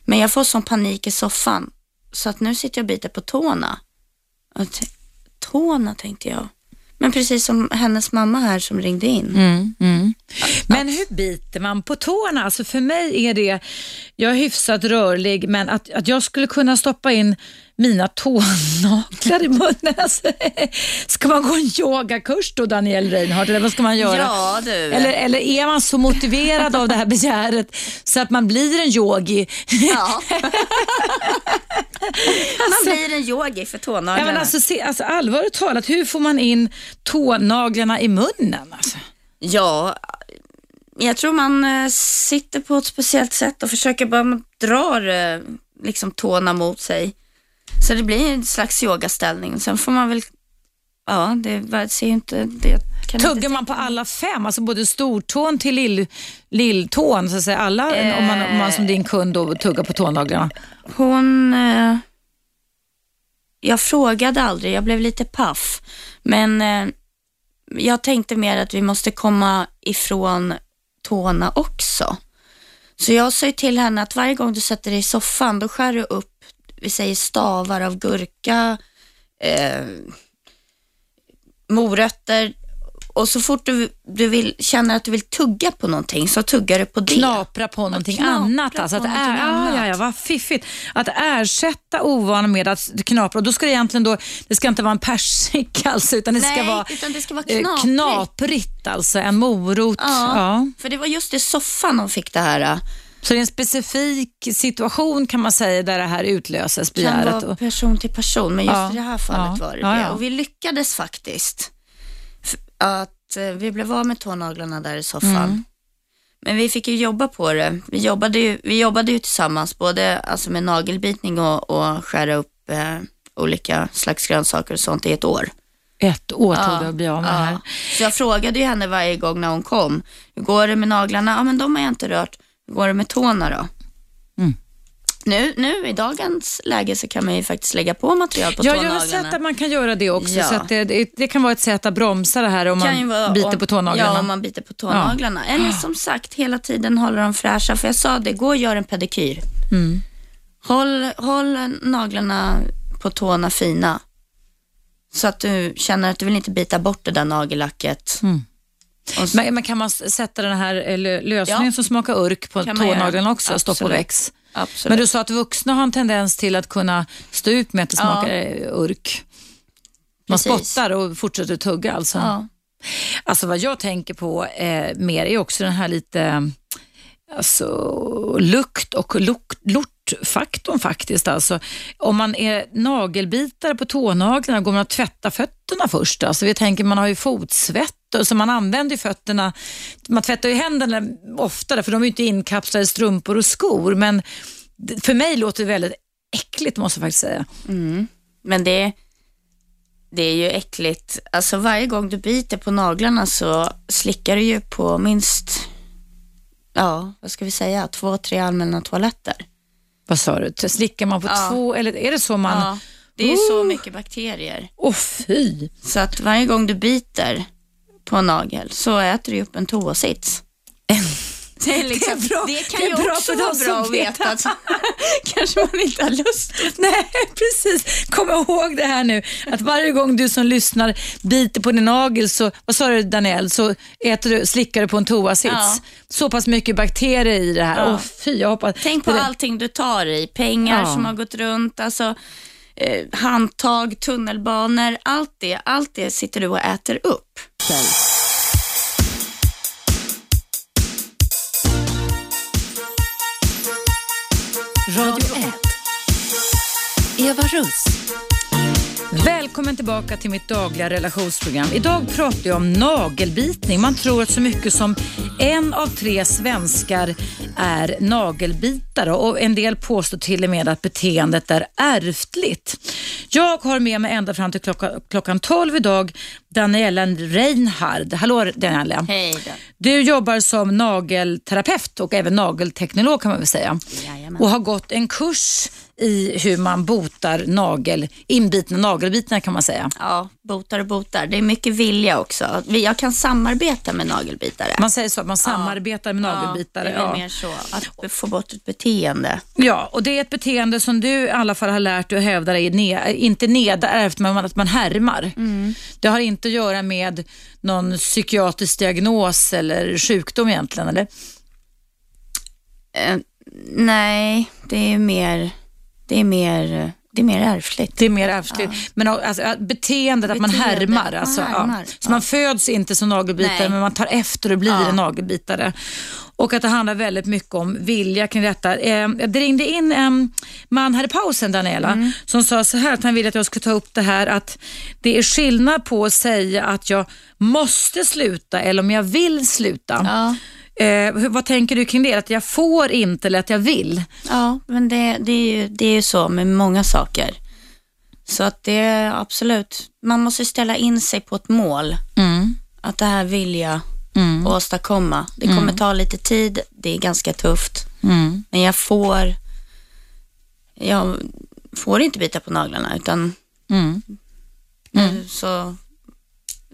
[SPEAKER 1] Men jag får sån panik i soffan så att nu sitter jag och biter på tårna. Tårna tänkte jag. Men precis som hennes mamma här som ringde in.
[SPEAKER 2] Mm, mm. Men hur biter man på tårna? Alltså för mig är det, jag är hyfsat rörlig, men att, att jag skulle kunna stoppa in mina tånaglar i munnen. Alltså, ska man gå en yogakurs då, Daniel Reinhardt, eller vad ska man göra?
[SPEAKER 1] Ja du.
[SPEAKER 2] Eller, eller är man så motiverad av det här begäret så att man blir en yogi?
[SPEAKER 1] Ja. Man blir en yogi för tånaglarna.
[SPEAKER 2] Ja, men alltså, se, alltså, allvarligt talat, hur får man in tånaglarna i munnen? Alltså?
[SPEAKER 1] Ja, jag tror man eh, sitter på ett speciellt sätt och försöker bara drar eh, liksom tårna mot sig. Så det blir en slags yogaställning. Sen får man väl, ja, det ser ju inte, det
[SPEAKER 2] Tuggar
[SPEAKER 1] inte
[SPEAKER 2] man på alla fem, alltså både stortån till lill, lilltån, så att säga, alla, om, man, om man som din kund då tuggar på tånaglarna?
[SPEAKER 1] Hon... Eh, jag frågade aldrig, jag blev lite paff. Men eh, jag tänkte mer att vi måste komma ifrån tårna också. Så jag sa till henne att varje gång du sätter dig i soffan, då skär du upp, vi säger stavar av gurka, eh, morötter och så fort du, du vill, känner att du vill tugga på någonting så tuggar du på det.
[SPEAKER 2] Knapra på någonting
[SPEAKER 1] knapra
[SPEAKER 2] annat. Alltså, att är, ja,
[SPEAKER 1] annat.
[SPEAKER 2] ja, ja, vad fiffigt. Att ersätta ovana med att knapra. Och då ska det egentligen då, det ska inte vara en persika alltså, utan det ska
[SPEAKER 1] Nej,
[SPEAKER 2] vara
[SPEAKER 1] utan det ska vara
[SPEAKER 2] eh,
[SPEAKER 1] knaprigt.
[SPEAKER 2] knaprigt. Alltså en morot.
[SPEAKER 1] Ja.
[SPEAKER 2] Ja.
[SPEAKER 1] För det var just i soffan hon fick det här.
[SPEAKER 2] Så det är en specifik situation kan man säga där det här utlöses,
[SPEAKER 1] Kan
[SPEAKER 2] begäret.
[SPEAKER 1] vara
[SPEAKER 2] Och,
[SPEAKER 1] person till person, men just
[SPEAKER 2] Ja,
[SPEAKER 1] i det här fallet
[SPEAKER 2] ja,
[SPEAKER 1] var det
[SPEAKER 2] ja,
[SPEAKER 1] det.
[SPEAKER 2] ja.
[SPEAKER 1] Och vi lyckades faktiskt. Att eh, vi blev av med tånaglarna där i soffan.
[SPEAKER 2] Mm.
[SPEAKER 1] Men vi fick ju jobba på det. Vi jobbade ju, vi jobbade ju tillsammans, både alltså med nagelbitning och, och skära upp eh, olika slags grönsaker och sånt i ett år.
[SPEAKER 2] Ett år tog det att bli av med det här.
[SPEAKER 1] Så jag frågade ju henne varje gång när hon kom. Hur går det med naglarna? Ja, men de har jag inte rört. Går det med tårna då?
[SPEAKER 2] Mm.
[SPEAKER 1] Nu, nu i dagens läge så kan man ju faktiskt lägga på material på
[SPEAKER 2] Ja, jag
[SPEAKER 1] tånaglarna.
[SPEAKER 2] har sett att man kan göra det också.
[SPEAKER 1] Ja.
[SPEAKER 2] Så det, det, det kan vara ett sätt att bromsa det här om
[SPEAKER 1] ju
[SPEAKER 2] man
[SPEAKER 1] vara
[SPEAKER 2] biter
[SPEAKER 1] om,
[SPEAKER 2] på tånaglarna.
[SPEAKER 1] Ja, om man biter på tånaglarna. Eller som sagt, hela tiden hålla dem fräscha. För jag sa det, gå och gör en pedikyr.
[SPEAKER 2] Mm.
[SPEAKER 1] Håll, håll naglarna på tårna fina. Så att du känner att du vill inte bita bort det där nagellacket.
[SPEAKER 2] Mm.
[SPEAKER 1] Så,
[SPEAKER 2] Men, men kan man sätta den här eh, lö- lösningen
[SPEAKER 1] Ja.
[SPEAKER 2] som smakar urk på tånaglarna också? Stopp och väx.
[SPEAKER 1] absolut.
[SPEAKER 2] Men du sa att vuxna har en tendens till att kunna stå ut med att det
[SPEAKER 1] Ja.
[SPEAKER 2] smakar eh, urk. Man
[SPEAKER 1] Precis.
[SPEAKER 2] spottar och fortsätter tugga alltså.
[SPEAKER 1] ja.
[SPEAKER 2] Alltså vad jag tänker på eh, mer är också den här lite alltså, lukt och lukt, lortfaktorn faktiskt. Alltså, om man är nagelbitare på tånaglarna, går man att tvätta fötterna först? Alltså, vi tänker man har ju fotsvett, och så man använder ju fötterna, man tvättar ju händerna oftare för de är ju inte inkapslade i strumpor och skor. Men för mig låter det väldigt äckligt måste jag faktiskt säga.
[SPEAKER 1] Men det, det är ju äckligt. Alltså varje gång du biter på naglarna så slickar du ju på minst, ja, vad ska vi säga, två, tre allmänna toaletter.
[SPEAKER 2] Vad sa du? Slickar man på
[SPEAKER 1] Ja.
[SPEAKER 2] två, eller är det så man...
[SPEAKER 1] Ja, det är ju så
[SPEAKER 2] Oh.
[SPEAKER 1] mycket bakterier.
[SPEAKER 2] Åh fy!
[SPEAKER 1] Så att varje gång du biter på en nagel så äter du upp en toasits. Det, är liksom,
[SPEAKER 2] Det är bra-
[SPEAKER 1] det kan
[SPEAKER 2] det är
[SPEAKER 1] ju
[SPEAKER 2] bra
[SPEAKER 1] också
[SPEAKER 2] för
[SPEAKER 1] vara bra att
[SPEAKER 2] vet.
[SPEAKER 1] veta. Att, kanske man inte har lust.
[SPEAKER 2] Nej, precis. Kom ihåg det här nu, att varje gång du som lyssnar biter på din nagel, så, vad sa du Daniel, så äter du, slickar du på en toasits.
[SPEAKER 1] Ja.
[SPEAKER 2] Så pass mycket bakterier i det här.
[SPEAKER 1] Ja.
[SPEAKER 2] Åh fy, jag hoppas...
[SPEAKER 1] Tänk på
[SPEAKER 2] det-
[SPEAKER 1] allting du tar i. Pengar
[SPEAKER 2] Ja.
[SPEAKER 1] som har gått runt, alltså eh, handtag, tunnelbanor, allt det, allt det sitter du och äter upp.
[SPEAKER 3] Radio 1. Eva Russ.
[SPEAKER 2] Välkommen tillbaka till mitt dagliga relationsprogram. Idag pratar jag om nagelbitning. Man tror att så mycket som en av tre svenskar är nagelbitare och en del påstår till och med att beteendet är ärftligt. Jag har med mig ända fram till klockan, klockan 12 idag Daniela Reinhard. Hallå Daniela.
[SPEAKER 1] Hej då.
[SPEAKER 2] Du jobbar som nagelterapeut och även nagelteknolog kan man väl säga.
[SPEAKER 1] Jajamän.
[SPEAKER 2] Och har gått en kurs i hur man botar nagel, inbitna nagelbitar kan man säga.
[SPEAKER 1] Ja, botar och botar. Det är mycket vilja också. Jag kan samarbeta med nagelbitare.
[SPEAKER 2] Man säger så att man samarbetar med nagelbitare.
[SPEAKER 1] Ja, det är
[SPEAKER 2] Ja,
[SPEAKER 1] mer så. Att få bort ett beteende.
[SPEAKER 2] ja, och det är ett beteende som du i alla fall har lärt dig att hävda dig, ne- inte nedärvt, men att man härmar. Det har inte att göra med någon psykiatrisk diagnos eller sjukdom egentligen, eller?
[SPEAKER 1] Eh, nej, det är mer, det är mer, det är mer ärftligt.
[SPEAKER 2] Det är mer ärftligt. Men alltså, beteendet, att man härmar.
[SPEAKER 1] man
[SPEAKER 2] Alltså,
[SPEAKER 1] härmar,
[SPEAKER 2] Ja. Så
[SPEAKER 1] ja.
[SPEAKER 2] man föds inte som nagelbitare,
[SPEAKER 1] Nej.
[SPEAKER 2] men man tar efter och blir
[SPEAKER 1] Ja.
[SPEAKER 2] en nagelbitare. Och att det handlar väldigt mycket om vilja kring detta. Eh, det ringde in en man här i pausen, Daniela,
[SPEAKER 1] Mm.
[SPEAKER 2] som sa så här att han ville att jag skulle ta upp det här att det är skillnad på att säga att jag måste sluta eller om jag vill sluta.
[SPEAKER 1] Ja,
[SPEAKER 2] Eh, vad tänker du kring det? Att jag får inte eller att jag vill?
[SPEAKER 1] ja men det, det, är ju, det är ju så med många saker. Så att det är absolut, man måste ställa in sig på ett mål.
[SPEAKER 2] Mm.
[SPEAKER 1] Att det här vill jag
[SPEAKER 2] Mm.
[SPEAKER 1] åstadkomma. Det kommer ta lite tid, det är ganska tufft.
[SPEAKER 2] Mm.
[SPEAKER 1] Men jag får, jag får inte bita på naglarna utan
[SPEAKER 2] Mm.
[SPEAKER 1] eh, så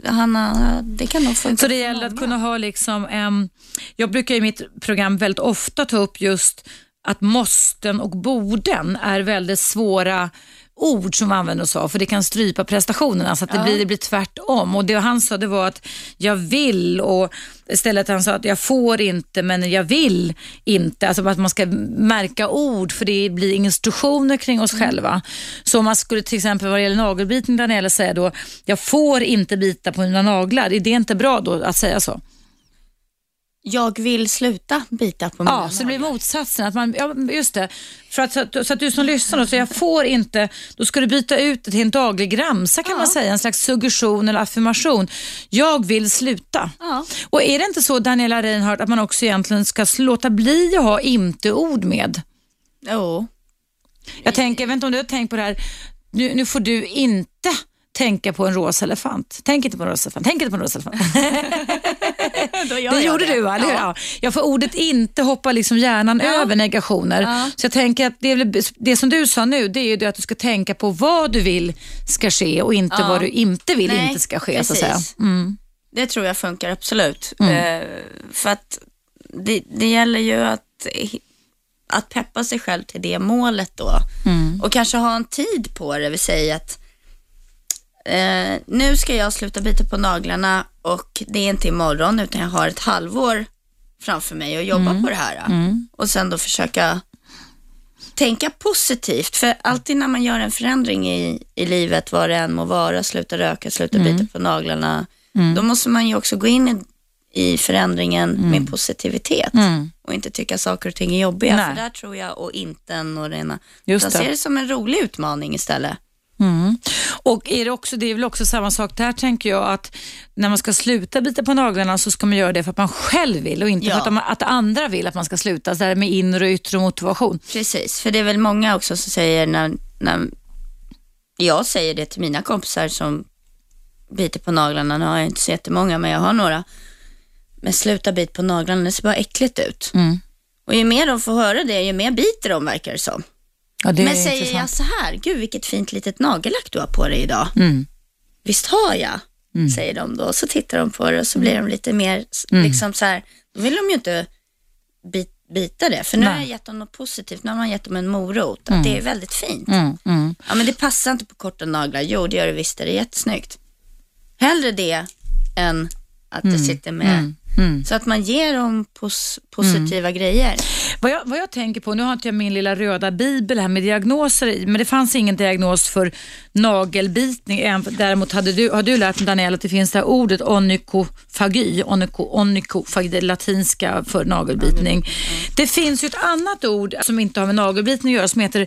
[SPEAKER 1] Hanna, det kan nog funka
[SPEAKER 2] Så det gäller att kunna ha liksom, em, jag brukar i mitt program väldigt ofta ta upp just att måsten och borden är väldigt svåra ord som vi använder oss av, för det kan strypa prestationerna så att det,
[SPEAKER 1] Ja.
[SPEAKER 2] blir, det blir tvärtom. Och det han sa det var att jag vill och istället han sa att jag får inte men jag vill inte. Alltså att man ska märka ord för det blir instruktioner kring oss själva. Så om man skulle till exempel vad det gäller nagelbitning, Daniela säga då, jag får inte bita på mina naglar. Är det inte bra då att säga så?
[SPEAKER 1] Jag vill sluta bita på mina
[SPEAKER 2] Ja, så det blir motsatsen. Att man, ja, just det. För att, så, att, så att du som lyssnar, då, så jag får inte, då ska du byta ut det till en daglig ramsa kan man säga, en slags suggestion eller affirmation. Jag vill sluta.
[SPEAKER 1] Ja.
[SPEAKER 2] Och är det inte så, Daniela Reinhardt, att man också egentligen ska låta bli att ha inte-ord med?
[SPEAKER 1] Jo.
[SPEAKER 2] Jag tänker, jag vet inte om du har tänkt på det här, nu, nu får du inte tänka på en rosa elefant. Tänk inte på en rosa elefant. Tänk inte på en rosa elefant. Det
[SPEAKER 1] jag
[SPEAKER 2] gjorde du, va?
[SPEAKER 1] Ja.
[SPEAKER 2] Ja. Ja, för ordet inte hoppar liksom hjärnan över negationer.
[SPEAKER 1] Ja.
[SPEAKER 2] Så jag tänker att det, det som du sa nu, det är ju det att du ska tänka på vad du vill ska ske och inte
[SPEAKER 1] Ja.
[SPEAKER 2] vad du inte vill
[SPEAKER 1] Nej,
[SPEAKER 2] inte ska ske. Så att säga. Mm.
[SPEAKER 1] Det tror jag funkar absolut. Eh, för att det, det gäller ju att, att peppa sig själv till det målet då. Och kanske ha en tid på det. Vi säger att eh, nu ska jag sluta bita på naglarna och det är inte imorgon utan jag har ett halvår framför mig och jobba på det här. Och sen då försöka tänka positivt. För alltid när man gör en förändring i, i livet, vad det än må vara, sluta röka, sluta bita på naglarna, då måste man ju också gå in i, i förändringen med positivitet och inte tycka saker och ting är jobbiga.
[SPEAKER 2] Nej.
[SPEAKER 1] För där tror jag och inten och rena,
[SPEAKER 2] Just
[SPEAKER 1] utan
[SPEAKER 2] det.
[SPEAKER 1] ser det som en rolig utmaning istället.
[SPEAKER 2] Mm. Och är det, också, det är väl också samma sak där tänker jag att när man ska sluta bita på naglarna så ska man göra det för att man själv vill och inte
[SPEAKER 1] Ja.
[SPEAKER 2] för att, man, att andra vill att man ska sluta. Så det här med inre och yttre motivation.
[SPEAKER 1] Precis, för det är väl många också som säger när, när jag säger det till mina kompisar som biter på naglarna, nu har jag inte så jättemånga men jag har några, men sluta bit på naglarna, det ser bara äckligt ut.
[SPEAKER 2] Mm.
[SPEAKER 1] Och ju mer de får höra det, ju mer biter de verkar det som.
[SPEAKER 2] Ja,
[SPEAKER 1] men säger jag så här, gud vilket fint litet nagellack du har på dig idag.
[SPEAKER 2] Mm.
[SPEAKER 1] Visst har jag, säger de då. Så tittar de på det och så blir de lite mer, liksom så här, då vill de ju inte bit, bita det. För nu har
[SPEAKER 2] Nej.
[SPEAKER 1] jag gett dem något positivt, nu har man gett dem en morot. Att det är väldigt fint.
[SPEAKER 2] Mm, mm.
[SPEAKER 1] Ja men det passar inte på korta naglar. Jo det gör det visst, det är jättesnyggt. Hellre det än att det sitter med.
[SPEAKER 2] mm.
[SPEAKER 1] Så att man ger dem pos- positiva grejer.
[SPEAKER 2] Vad, jag, vad jag tänker på, nu har inte jag min lilla röda bibel här med diagnoser i, men det fanns ingen diagnos för nagelbitning. Däremot hade du, har du lärt mig Daniel att det finns det här ordet onykofagy, onyko, onykofagy, det latinska för nagelbitning. Det finns ju ett annat ord som inte har med nagelbitning att göra som heter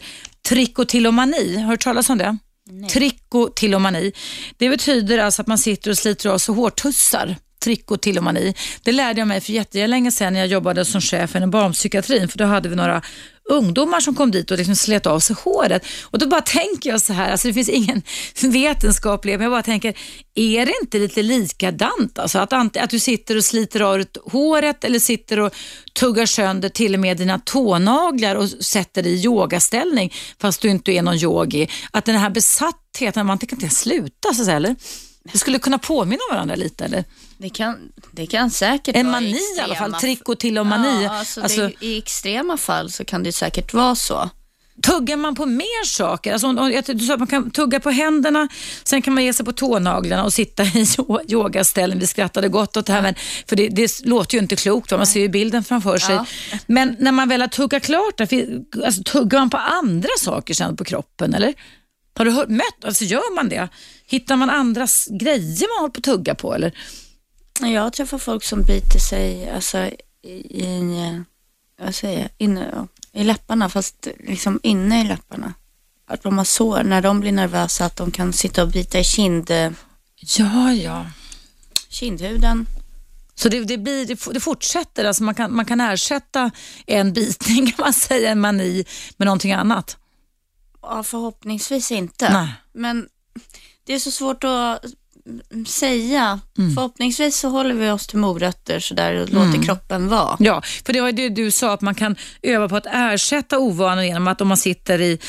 [SPEAKER 2] trikotillomani. Har du hört talas om det? Trikotillomani. Det betyder alltså att man sitter och sliter av sig hårtussar. Trikotillomani. Det lärde jag mig för jättelänge sedan när jag jobbade som chef inom barnpsykiatrin för då hade vi några ungdomar som kom dit och liksom slet av sig håret. Och då bara tänker jag så här, alltså det finns ingen vetenskaplig, men jag bara tänker, är det inte lite likadant? Alltså att, ant- att du sitter och sliter av dig håret eller sitter och tuggar sönder till och med dina tånaglar och sätter dig i yogaställning fast du inte är någon yogi. Att den här besattheten, man tänker inte sluta så att säga, eller? Det skulle kunna påminna varandra lite eller?
[SPEAKER 1] Det kan, det kan säkert
[SPEAKER 2] En mani i alla fall,
[SPEAKER 1] f-
[SPEAKER 2] trikotillomani.
[SPEAKER 1] Ja, alltså
[SPEAKER 2] Alltså-
[SPEAKER 1] det, I extrema fall så kan det säkert vara så.
[SPEAKER 2] Tuggar man på mer saker? Alltså, du sa att man kan tugga på händerna, sen kan man ge sig på tånaglarna och sitta i yo- yogaställning. Vi skrattade gott åt det här, men, för det, det låter ju inte klokt. va? Man ser ju bilden framför sig.
[SPEAKER 1] Ja.
[SPEAKER 2] Men när man väl har tuggat klart, alltså, tuggar man på andra saker sen på kroppen? eller? Har du hört, mött, alltså gör man det? Hittar man andra s- grejer man håller på att tugga på? Eller?
[SPEAKER 1] Jag träffar folk som biter sig alltså, i, i, vad säger jag, inne, i läpparna, fast liksom inne i läpparna. Att de har sår, när de blir nervösa, att de kan sitta och bita i kind,
[SPEAKER 2] Ja, ja.
[SPEAKER 1] kindhuden.
[SPEAKER 2] Så det, det, blir, det fortsätter, alltså man, kan, man kan ersätta en bitning, kan man säga, en mani, med någonting annat.
[SPEAKER 1] Ja, förhoppningsvis inte.
[SPEAKER 2] Nej.
[SPEAKER 1] Men det är så svårt att mm, säga. Förhoppningsvis så håller vi oss till morötter sådär och låter kroppen vara.
[SPEAKER 2] Ja, för det var ju det du sa, att man kan öva på att ersätta ovanor genom att om man sitter i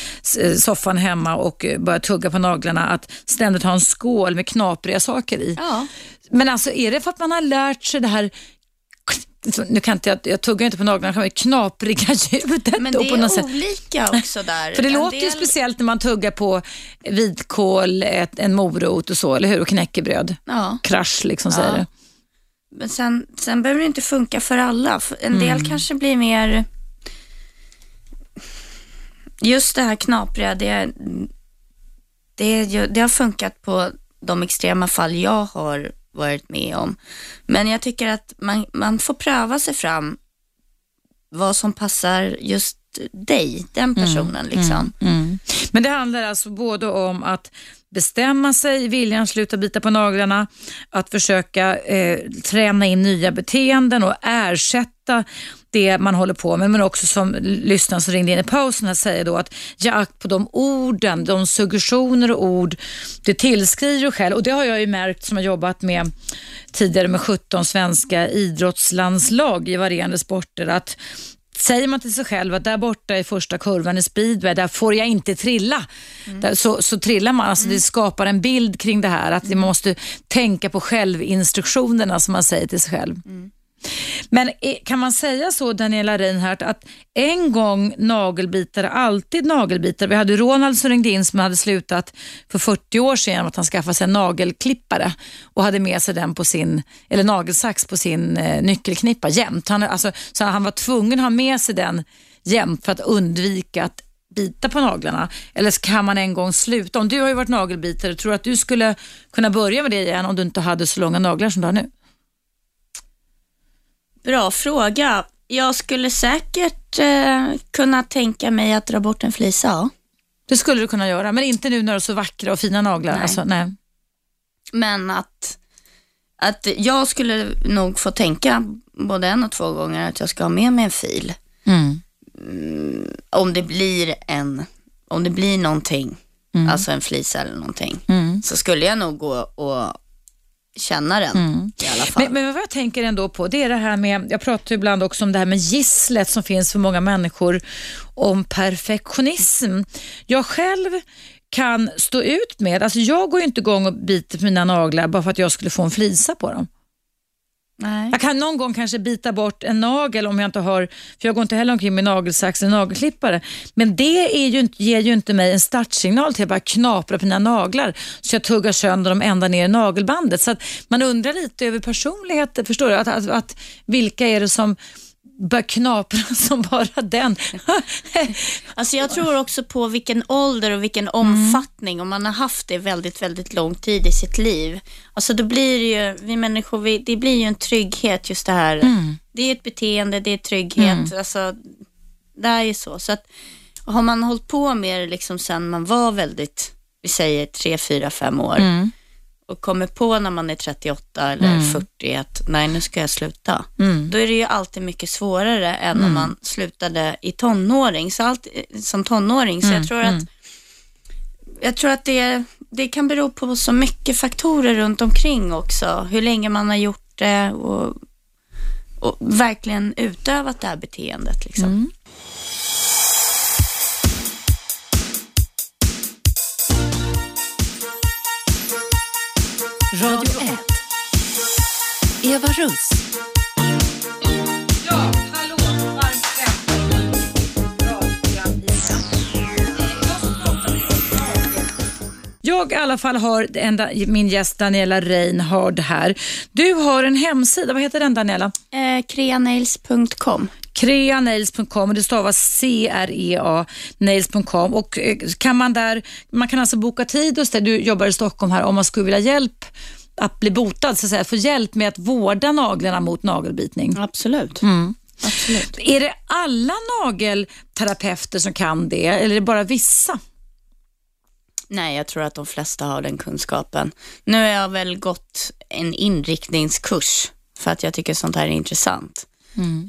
[SPEAKER 2] eh, soffan hemma och eh, börjar tugga på naglarna, att ständigt ha en skål med knapriga saker i.
[SPEAKER 1] Ja.
[SPEAKER 2] Men alltså är det för att man har lärt sig det här nu kan inte jag, jag tuggar inte på naglarna, men knapriga ljudet.
[SPEAKER 1] Men det
[SPEAKER 2] på något
[SPEAKER 1] är
[SPEAKER 2] sätt.
[SPEAKER 1] olika också där.
[SPEAKER 2] För det
[SPEAKER 1] En
[SPEAKER 2] låter ju
[SPEAKER 1] del-
[SPEAKER 2] speciellt när man tuggar på vitkål, ett, en morot och så, eller hur? Och knäckebröd.
[SPEAKER 1] Ja.
[SPEAKER 2] Krasch liksom
[SPEAKER 1] Ja.
[SPEAKER 2] säger det.
[SPEAKER 1] Men sen, sen behöver det inte funka för alla. En del
[SPEAKER 2] Mm.
[SPEAKER 1] kanske blir mer... Just det här knapriga, det, det, är ju- det har funkat på de extrema fall jag har varit med om. Men jag tycker att man, man får pröva sig fram vad som passar just dig, den personen. liksom.
[SPEAKER 2] Mm. Men det handlar alltså både om att bestämma sig, viljan sluta bita på naglarna, att försöka eh, träna in nya beteenden och ersätta det man håller på med, men också som lyssnaren som ringde in i pausen här säger då att ge akt på de orden, de suggestioner och ord du tillskriver dig själv. Och det har jag ju märkt som har jobbat med tidigare med 17 svenska idrottslandslag i varierande sporter, att Säger man till sig själv att där borta i första kurvan i speedway, där får jag inte trilla. Där, så, så trillar man. Alltså Det skapar en bild kring det här, att man måste tänka på självinstruktionerna som man säger till sig själv. Men kan man säga så, Daniela Reinhardt, att en gång nagelbitare, alltid nagelbitare. Vi hade Ronald som ringde in som hade slutat för 40 år sedan genom att han skaffade sig en nagelklippare och hade med sig den på sin, eller nagelsax på sin eh, nyckelknippa jämt. Han, alltså, så han var tvungen att ha med sig den jämt för att undvika att bita på naglarna? Eller kan man en gång sluta? Om du har ju varit nagelbitare, tror du att du skulle kunna börja med det igen om du inte hade så långa naglar som du har nu?
[SPEAKER 1] Bra fråga. Jag skulle säkert eh, kunna tänka mig att dra bort en flisa. ja.
[SPEAKER 2] Det skulle du kunna göra, men inte nu när du har så vackra och fina naglar.
[SPEAKER 1] Nej.
[SPEAKER 2] Alltså, nej.
[SPEAKER 1] Men att, att jag skulle nog få tänka både en och två gånger att jag ska ha med mig en fil.
[SPEAKER 2] Mm.
[SPEAKER 1] Om det blir en, om det blir någonting, alltså en flisa eller någonting,
[SPEAKER 2] Mm.
[SPEAKER 1] så skulle jag nog gå och känna den i alla fall.
[SPEAKER 2] Men, men vad jag tänker ändå på, det är det här med, jag pratar ibland också om det här med gisslet som finns för många människor om perfektionism. Jag själv kan stå ut med, alltså jag går ju inte igång och biter på mina naglar bara för att jag skulle få en flisa på dem.
[SPEAKER 1] Nej.
[SPEAKER 2] Jag kan någon gång kanske bita bort en nagel om jag inte har, för jag går inte heller omkring med nagelsax eller nagelklippare. Men det är ju, ger ju inte mig en startsignal till att bara knapra på mina naglar så jag tuggar sönder dem ända ner i nagelbandet. Så att man undrar lite över personligheter, förstår du? Att, att, att, vilka är det som börjar knapra som bara den?
[SPEAKER 1] Alltså jag tror också på vilken ålder och vilken omfattning. Om man har haft det väldigt, väldigt lång tid i sitt liv. Alltså då blir det ju, vi människor, vi, det blir ju en trygghet just det här. Det är ett beteende, det är trygghet. Alltså, det är ju så. Så att har man hållit på med det liksom sen man var väldigt, vi säger tre, fyra, fem år. Och kommer på när man är 38 eller 40 att nej nu ska jag sluta. Då är det ju alltid mycket svårare än om man slutade i tonåring. Så allt, som tonåring. Så jag tror att, jag tror att det, det kan bero på så mycket faktorer runt omkring också. Hur länge man har gjort det och, och verkligen utövat det här beteendet. Liksom.
[SPEAKER 3] Radio 1. Eva Russ.
[SPEAKER 2] Ja, hallå, varmt välkommen till radioprogram Jag i alla fall har enda, min gäst Daniela Reinhard här. Du har en hemsida, vad heter den Daniela?
[SPEAKER 1] Eh, Creanails.com.
[SPEAKER 2] Creanails.com och det stavas C-R-E-A nails.com och eh, kan man där, man kan alltså boka tid hos dig, du jobbar i Stockholm här, om man skulle vilja hjälp att bli botad, så att säga, få hjälp med att vårda naglarna mot nagelbitning.
[SPEAKER 1] Absolut. Absolut.
[SPEAKER 2] Är det alla nagelterapeuter som kan det eller är det bara vissa?
[SPEAKER 1] Nej, jag tror att de flesta har den kunskapen. Nu har jag väl gått en inriktningskurs för att jag tycker sånt här är intressant.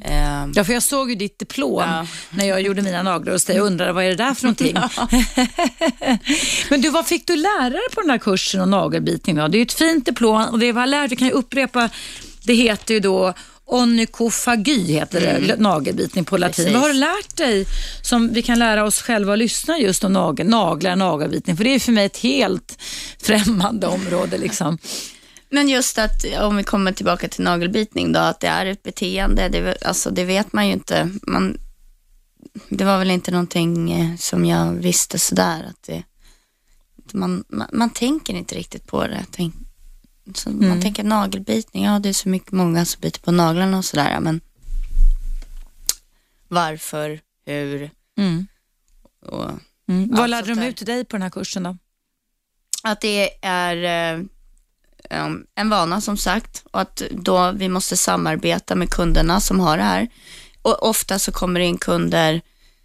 [SPEAKER 1] Eh,
[SPEAKER 2] Ja, för jag såg ju ditt diplom
[SPEAKER 1] Ja.
[SPEAKER 2] när jag gjorde mina naglar hos dig och undrade vad är det där för någonting? Men du, vad fick du lära dig på den här kursen om nagelbitning? Då? Det är ju ett fint diplom och det var lärt, vi kan ju upprepa, det heter ju då onykofagy heter det, nagelbitning på latin.
[SPEAKER 1] Precis.
[SPEAKER 2] Vad har du lärt dig som vi kan lära oss själva att lyssna just om nagel, naglar, nagelbitning? För det är för mig ett helt främmande område. Liksom.
[SPEAKER 1] Men just att, om vi kommer tillbaka till nagelbitning då, att det är ett beteende, det, alltså, det vet man ju inte. Man, det var väl inte någonting eh, som jag visste sådär. Att det, man, man, man tänker inte riktigt på det. Tänk, så Man tänker nagelbitning, ja det är så mycket många som biter på naglarna och sådär. Men varför, hur
[SPEAKER 2] Mm.
[SPEAKER 1] och
[SPEAKER 2] Mm. Vad lärde de ut till dig på den här kursen då?
[SPEAKER 1] Att det är eh, um, en vana som sagt och att då vi måste samarbeta med kunderna som har det här. Och ofta så kommer det in kunder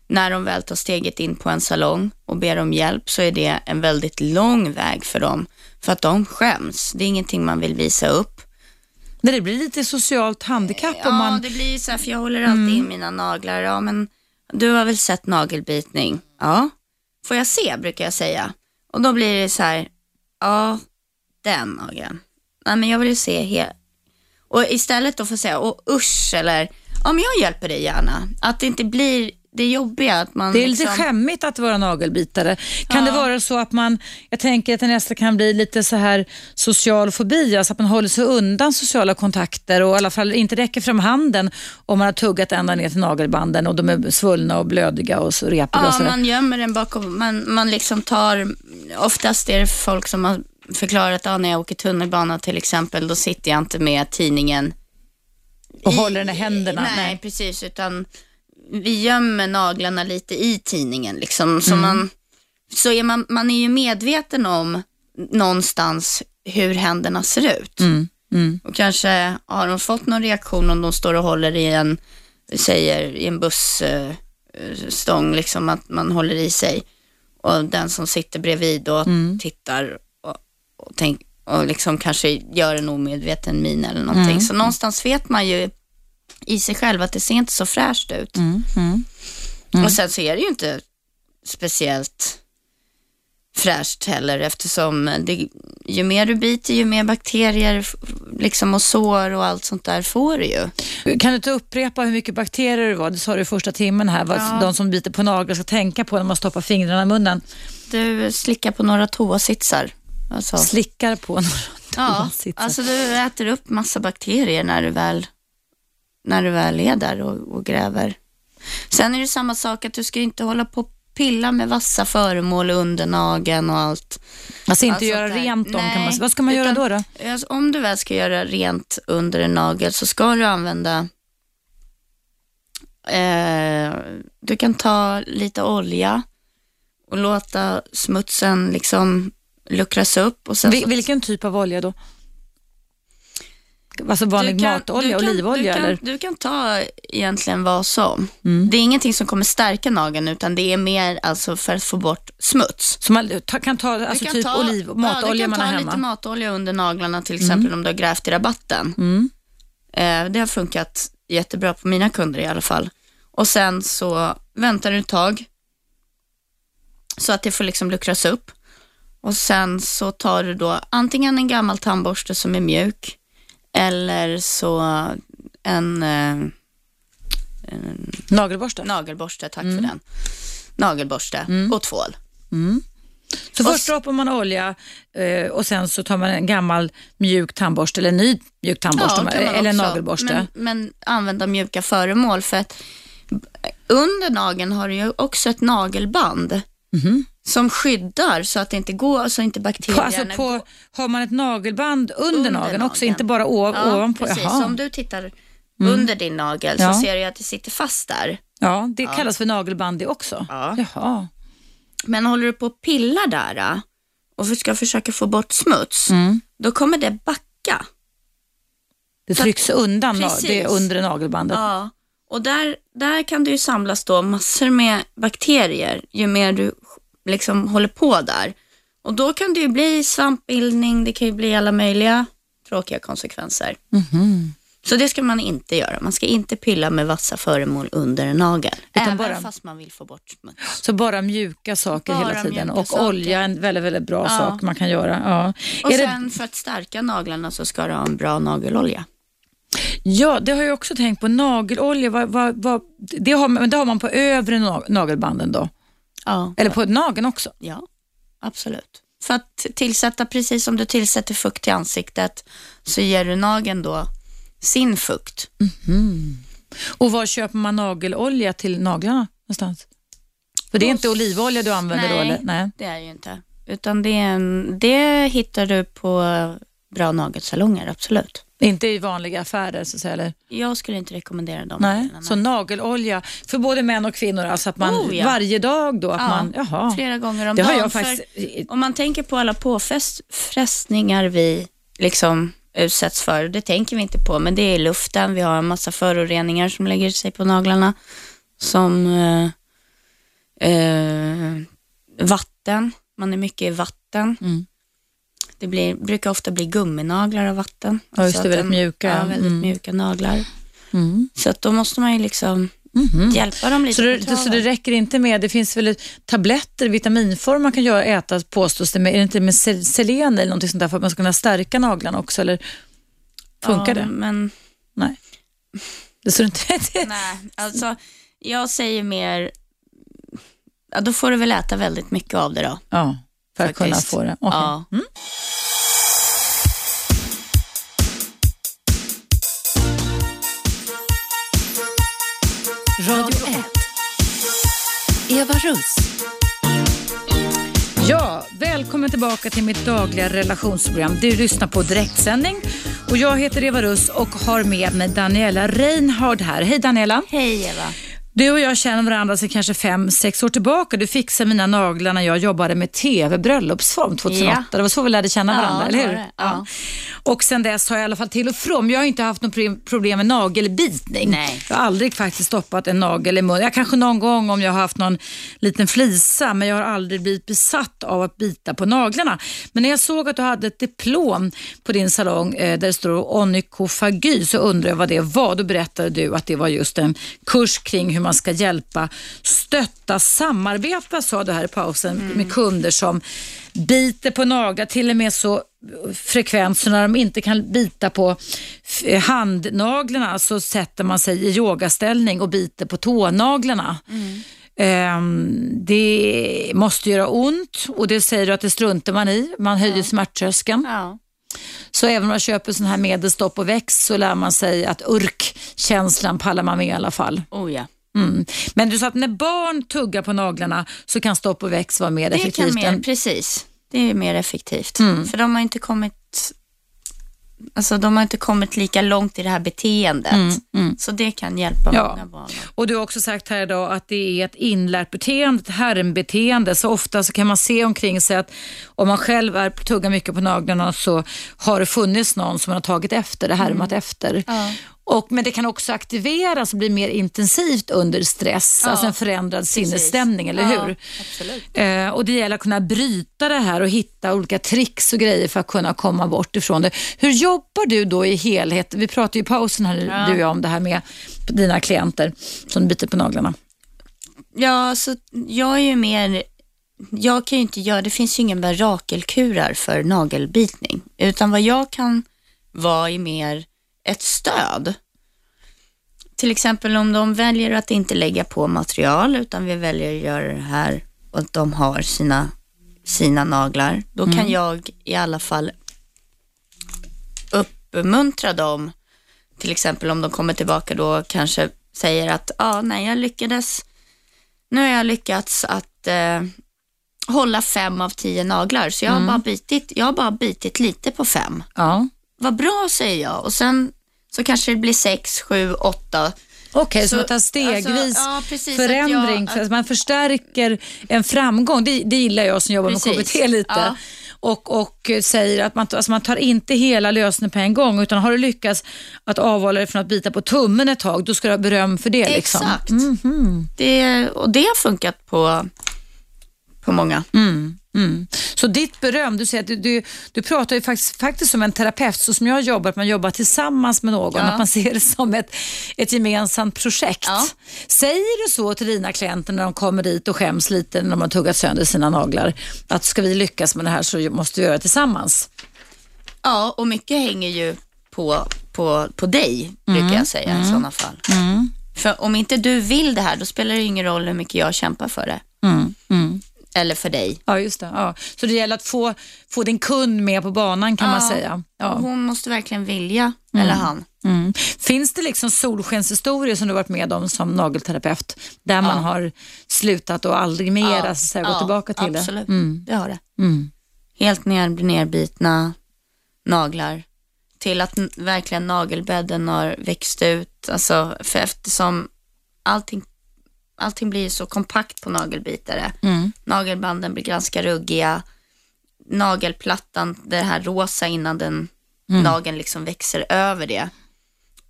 [SPEAKER 1] när de väl tar steget in på en salong och ber om hjälp så är det en väldigt lång väg för dem. För att de skäms. Det är ingenting man vill visa upp.
[SPEAKER 2] När det blir lite socialt handikapp
[SPEAKER 1] Ja,
[SPEAKER 2] om man...
[SPEAKER 1] det blir så här, för jag håller alltid in mina naglar. Ja, men du har väl sett nagelbitning? Ja. Får jag se, brukar jag säga. Och då blir det så här, ja, den nageln. Nej, men jag vill ju se helt. Och istället då få säga, och usch, eller, ja men jag hjälper dig gärna. Att det inte blir det jobbiga att man
[SPEAKER 2] Det är lite
[SPEAKER 1] liksom,
[SPEAKER 2] skämmigt att vara nagelbitare. Kan det vara så att man, jag tänker att det nästan kan bli lite så här social fobi, alltså att man håller sig undan sociala kontakter och i alla fall inte räcker fram handen om man har tuggat ända ner till nagelbanden och de är svullna och blödiga och så repiga och
[SPEAKER 1] Ja,
[SPEAKER 2] sådär.
[SPEAKER 1] man gömmer den bakom, man, man liksom tar, oftast är det folk som har förklarat, ja, när jag åker tunnelbana till exempel, då sitter jag inte med tidningen
[SPEAKER 2] Och håller den i händerna.
[SPEAKER 1] Nej,
[SPEAKER 2] Nej.
[SPEAKER 1] precis, utan vi gömmer naglarna lite i tidningen liksom. Så,
[SPEAKER 2] Mm.
[SPEAKER 1] man, så är man, man är ju medveten om någonstans hur händerna ser ut.
[SPEAKER 2] Mm. Mm.
[SPEAKER 1] Och kanske har de fått någon reaktion om de står och håller i en, säger i en bussstång, liksom att man håller i sig. Och den som sitter bredvid och
[SPEAKER 2] Mm.
[SPEAKER 1] tittar och, tänk, och liksom kanske gör en omedveten min eller någonting.
[SPEAKER 2] Mm.
[SPEAKER 1] Så någonstans vet man ju i sig själv att det ser inte så fräscht ut.
[SPEAKER 2] Mm. Mm.
[SPEAKER 1] Och sen så är det ju inte speciellt fräscht heller eftersom det, ju mer du biter ju mer bakterier liksom och sår och allt sånt där får du ju.
[SPEAKER 2] Kan du inte upprepa hur mycket bakterier det var? Det sa du i första timmen här, vad
[SPEAKER 1] Ja.
[SPEAKER 2] de som biter på naglar ska tänka på när man stoppar fingrarna i munnen.
[SPEAKER 1] Du slickar på några toasitsar. Alltså,
[SPEAKER 2] Slickar på några
[SPEAKER 1] ja, alltså du äter upp massa bakterier när du väl, när du väl är där och, och gräver. Sen är det samma sak att du ska inte hålla på och pilla med vassa föremål under nageln och allt.
[SPEAKER 2] Alltså inte
[SPEAKER 1] Alltså,
[SPEAKER 2] göra rent dem kan man. Vad ska man göra
[SPEAKER 1] utan-
[SPEAKER 2] då? då?
[SPEAKER 1] Alltså, om du väl ska göra rent under en nagel så ska du använda eh, du kan ta lite olja och låta smutsen liksom luckras upp. Och sen
[SPEAKER 2] Vil- vilken typ av olja då? Alltså vanlig
[SPEAKER 1] Du kan-
[SPEAKER 2] matolja,
[SPEAKER 1] du kan-
[SPEAKER 2] olivolja
[SPEAKER 1] du kan,
[SPEAKER 2] eller?
[SPEAKER 1] Du kan ta egentligen vad som.
[SPEAKER 2] Mm.
[SPEAKER 1] Det är ingenting som kommer stärka nageln utan det är mer alltså för att få bort smuts.
[SPEAKER 2] Så man ta, kan ta alltså
[SPEAKER 1] Du kan
[SPEAKER 2] typ
[SPEAKER 1] ta,
[SPEAKER 2] oliv,
[SPEAKER 1] ja,
[SPEAKER 2] matolja
[SPEAKER 1] du
[SPEAKER 2] man
[SPEAKER 1] kan
[SPEAKER 2] har
[SPEAKER 1] ta
[SPEAKER 2] hemma?
[SPEAKER 1] lite matolja under naglarna till exempel om du har grävt i rabatten.
[SPEAKER 2] Mm.
[SPEAKER 1] Eh, det har funkat jättebra på mina kunder i alla fall. Och sen så väntar du ett tag så att det får liksom luckras upp. Och sen så tar du då antingen en gammal tandborste som är mjuk eller så en, eh, en
[SPEAKER 2] Nagelborste?
[SPEAKER 1] nagelborste, tack för den. Nagelborste och tvål.
[SPEAKER 2] Mm. Så
[SPEAKER 1] Och
[SPEAKER 2] först droppar man olja eh, och sen så tar man en gammal mjuk tandborste eller en ny mjuk tandborste
[SPEAKER 1] man
[SPEAKER 2] eller en nagelborste.
[SPEAKER 1] Men, men använda mjuka föremål för att under nageln har du ju också ett nagelband
[SPEAKER 2] Mhm.
[SPEAKER 1] som skyddar så att det inte går, så inte
[SPEAKER 2] På,
[SPEAKER 1] bakterierna
[SPEAKER 2] alltså på, har man ett nagelband under,
[SPEAKER 1] Under
[SPEAKER 2] nageln också,
[SPEAKER 1] nageln.
[SPEAKER 2] inte bara ov,
[SPEAKER 1] ja,
[SPEAKER 2] ovanpå?
[SPEAKER 1] Precis,
[SPEAKER 2] Jaha. Mm.
[SPEAKER 1] så om du tittar under din nagel
[SPEAKER 2] Ja.
[SPEAKER 1] så ser du att det sitter fast där.
[SPEAKER 2] Ja, det kallas för nagelband det också?
[SPEAKER 1] Ja.
[SPEAKER 2] Jaha.
[SPEAKER 1] Men håller du på och pillar där äh, och ska försöka få bort smuts,
[SPEAKER 2] Mm.
[SPEAKER 1] då kommer det backa.
[SPEAKER 2] Det
[SPEAKER 1] Så-
[SPEAKER 2] trycks undan na-
[SPEAKER 1] Precis.
[SPEAKER 2] det undre nagelbandet.
[SPEAKER 1] Ja, och där, där kan det ju samlas då massor med bakterier ju mer du liksom håller på där. Och då kan det ju bli svampbildning, det kan ju bli alla möjliga tråkiga konsekvenser.
[SPEAKER 2] Mhm.
[SPEAKER 1] Så det ska man inte göra. Man ska inte pilla med vassa föremål under en nagel.
[SPEAKER 2] Utan
[SPEAKER 1] Även
[SPEAKER 2] bara-
[SPEAKER 1] fast man vill få bort smuts.
[SPEAKER 2] Så bara mjuka saker
[SPEAKER 1] Bara
[SPEAKER 2] hela tiden och
[SPEAKER 1] saker.
[SPEAKER 2] olja är en väldigt, väldigt bra
[SPEAKER 1] Ja.
[SPEAKER 2] sak man kan göra. Ja.
[SPEAKER 1] Och
[SPEAKER 2] Är det,
[SPEAKER 1] sen för att stärka naglarna så ska du ha en bra nagelolja.
[SPEAKER 2] ja, det har jag också tänkt på. Nagelolja, vad, vad, vad, det, har, det har man på övre na- nagelbanden då?
[SPEAKER 1] Ja,
[SPEAKER 2] Eller på nageln också?
[SPEAKER 1] ja absolut. För att tillsätta, precis som du tillsätter fukt till ansiktet, så ger du nageln då sin fukt.
[SPEAKER 2] Och var köper man nagelolja till naglarna någonstans? För det är inte olivolja du använder då?
[SPEAKER 1] Nej.
[SPEAKER 2] Eller? Nej.
[SPEAKER 1] Det är ju inte. Utan det, en, det hittar du på bra nagelsalonger, absolut.
[SPEAKER 2] Inte i vanliga affärer så att säga? Eller?
[SPEAKER 1] Jag skulle inte rekommendera dem.
[SPEAKER 2] Nej. Så nagelolja för både män och kvinnor, alltså att man
[SPEAKER 1] Oh, ja.
[SPEAKER 2] varje dag då? Att
[SPEAKER 1] Ja,
[SPEAKER 2] man, jaha.
[SPEAKER 1] Flera gånger om
[SPEAKER 2] Det har
[SPEAKER 1] dagen.
[SPEAKER 2] jag faktiskt...
[SPEAKER 1] Om man tänker på alla påfrestningar vi liksom utsätts för, det tänker vi inte på, men det är luften, vi har en massa föroreningar som lägger sig på naglarna som, eh, Eh, vatten, man är mycket i vatten.
[SPEAKER 2] Mm.
[SPEAKER 1] Det blir, brukar ofta bli gumminaglar av vatten.
[SPEAKER 2] Ja, just det, väldigt
[SPEAKER 1] de-
[SPEAKER 2] mjuka.
[SPEAKER 1] Ja, väldigt
[SPEAKER 2] Mm.
[SPEAKER 1] mjuka naglar.
[SPEAKER 2] Mm.
[SPEAKER 1] Så att då måste man ju liksom hjälpa dem lite
[SPEAKER 2] Så, det, så det räcker inte med, det finns väl tabletter, vitaminform man kan göra, äta påstås det, men är det inte med sel- selen eller någonting sånt där för att man ska kunna stärka naglarna också? Eller funkar
[SPEAKER 1] ja,
[SPEAKER 2] det?
[SPEAKER 1] Men
[SPEAKER 2] Nej. Det står inte...
[SPEAKER 1] nej, alltså jag säger mer, ja, då får du väl äta väldigt mycket av det då.
[SPEAKER 2] ja, för att kunna
[SPEAKER 1] Faktiskt.
[SPEAKER 2] få det. Okej.
[SPEAKER 1] Ja.
[SPEAKER 2] Mm.
[SPEAKER 3] Radio 1. Eva Russ.
[SPEAKER 2] Ja, välkommen tillbaka till mitt dagliga relationsprogram. Du lyssnar på direktsändning och jag heter Eva Russ och har med mig Daniela Reinhard här. Hej Daniela!
[SPEAKER 1] Hej Eva.
[SPEAKER 2] Du och jag känner varandra sedan kanske fem, sex år tillbaka. Du fixade mina naglar när jag jobbade med TV, bröllopsform 2008.
[SPEAKER 1] Ja.
[SPEAKER 2] Det var så vi lärde känna
[SPEAKER 1] Ja,
[SPEAKER 2] varandra,
[SPEAKER 1] det
[SPEAKER 2] eller hur?
[SPEAKER 1] Ja.
[SPEAKER 2] Och sen dess har jag i alla fall till och från, jag har inte haft något problem- problem med nagelbitning.
[SPEAKER 1] Nej.
[SPEAKER 2] Jag har aldrig faktiskt stoppat en nagel i munnen. Jag kanske någon gång om jag har haft någon liten flisa, men jag har aldrig blivit besatt av att bita på naglarna. Men när jag såg att du hade ett diplom på din salong eh, där det står onykofagy så undrade jag vad det var. Då berättade du att det var just en kurs kring hur man ska hjälpa, stötta, samarbeta sa du här i pausen med kunder som biter på naglar, till och med så frekvent så när de inte kan bita på f- handnaglarna så sätter man sig i yogaställning och biter på tånaglarna. Ehm, det måste göra ont och det säger du att det struntar man i. Man höjer smärttröskeln.
[SPEAKER 1] Ja.
[SPEAKER 2] Så även om man köper sån här medel stopp och växt så lär man sig att urk-känslan pallar man med i alla fall.
[SPEAKER 1] Oh ja.
[SPEAKER 2] Mm. Men du sa att när barn tuggar på naglarna så kan stopp och växt vara mer
[SPEAKER 1] Det
[SPEAKER 2] effektivt.
[SPEAKER 1] kan mer,
[SPEAKER 2] än-
[SPEAKER 1] precis. Det är mer effektivt.
[SPEAKER 2] Mm.
[SPEAKER 1] För de har inte kommit Alltså de har inte kommit lika långt i det här beteendet. Så det kan hjälpa
[SPEAKER 2] Mm, Ja.
[SPEAKER 1] många barn.
[SPEAKER 2] Och du har också sagt här idag att det är ett inlärt beteende, ett härmbeteende. Så ofta så kan man se omkring sig att om man själv är, tuggar mycket på naglarna så har det funnits någon som har tagit efter, det härmat efter.
[SPEAKER 1] Mm. Ja.
[SPEAKER 2] Och, men det kan också aktiveras och bli mer intensivt under stress,
[SPEAKER 1] Ja,
[SPEAKER 2] alltså en förändrad sinnesstämning, eller
[SPEAKER 1] Ja,
[SPEAKER 2] hur?
[SPEAKER 1] Absolut.
[SPEAKER 2] Eh, och Det gäller att kunna bryta det här och hitta olika tricks och grejer för att kunna komma bort ifrån det. Hur jobbar du då i helhet? Vi pratade ju i pausen här,
[SPEAKER 1] Ja.
[SPEAKER 2] du och jag om det här med dina klienter som biter på naglarna.
[SPEAKER 1] Ja, så jag är ju mer, jag kan ju inte göra, det finns ju ingen mirakelkurar för nagelbitning, utan vad jag kan vara är mer ett stöd. Till exempel om de väljer att inte lägga på material, utan vi väljer att göra det här och att de har sina, sina naglar, då kan jag i alla fall uppmuntra dem, till exempel om de kommer tillbaka då och kanske säger att ja, nej, jag lyckades nu har jag lyckats att eh, hålla fem av tio naglar, så jag, har bara bitit, jag har bara bitit lite på fem.
[SPEAKER 2] Ja.
[SPEAKER 1] Vad bra säger jag och sen så kanske det blir sex, sju, åtta.
[SPEAKER 2] Okej, så,
[SPEAKER 1] Så,
[SPEAKER 2] man tar stegvis
[SPEAKER 1] alltså, ja, precis, att
[SPEAKER 2] förändring,
[SPEAKER 1] jag-
[SPEAKER 2] att man förstärker en framgång. Det, det gillar jag som jobbar med
[SPEAKER 1] Precis,
[SPEAKER 2] KBT lite.
[SPEAKER 1] ja.
[SPEAKER 2] Och, och säger att man, alltså man tar inte hela lösningen på en gång, utan har du lyckats att avhålla dig från att bita på tummen ett tag, då ska du ha beröm för det. Liksom.
[SPEAKER 1] Exakt.
[SPEAKER 2] Mhm.
[SPEAKER 1] Det, och det har funkat på, på många.
[SPEAKER 2] Mm, mm. Så ditt beröm, du säger att du, du, du pratar ju faktiskt, faktiskt som en terapeut, så som jag jobbar, att man jobbar tillsammans med någon,
[SPEAKER 1] Ja.
[SPEAKER 2] att man ser det som ett, ett gemensamt projekt.
[SPEAKER 1] Ja.
[SPEAKER 2] Säger du så till dina klienter när de kommer dit och skäms lite när de har tuggat sönder sina naglar, att ska vi lyckas med det här så måste vi göra det tillsammans?
[SPEAKER 1] Ja, och mycket hänger ju på, på, på dig, brukar jag säga i sådana fall. För om inte du vill det här, då spelar det ingen roll hur mycket jag kämpar för det.
[SPEAKER 2] Mm, mm.
[SPEAKER 1] Eller för dig.
[SPEAKER 2] Ja, just det. Ja. Så det gäller att få, få din kund med på banan kan man
[SPEAKER 1] Ja.
[SPEAKER 2] säga. Ja.
[SPEAKER 1] Hon måste verkligen vilja, eller han.
[SPEAKER 2] Mm. Finns det liksom solskenshistorier som du varit med om som nagelterapeut där man har slutat och aldrig mer
[SPEAKER 1] Ja.
[SPEAKER 2] alltså, så här, gå
[SPEAKER 1] Ja,
[SPEAKER 2] tillbaka till
[SPEAKER 1] absolut.
[SPEAKER 2] det? Mm.
[SPEAKER 1] Det har det.
[SPEAKER 2] Mm.
[SPEAKER 1] Helt ner, nerbitna naglar till att verkligen nagelbädden har växt ut. Alltså, för eftersom allting, allting blir så kompakt på nagelbitare.
[SPEAKER 2] Mm.
[SPEAKER 1] Nagelbanden blir ganska ruggiga. Nagelplattan, det här rosa innan den
[SPEAKER 2] Mm.
[SPEAKER 1] nageln liksom växer över det,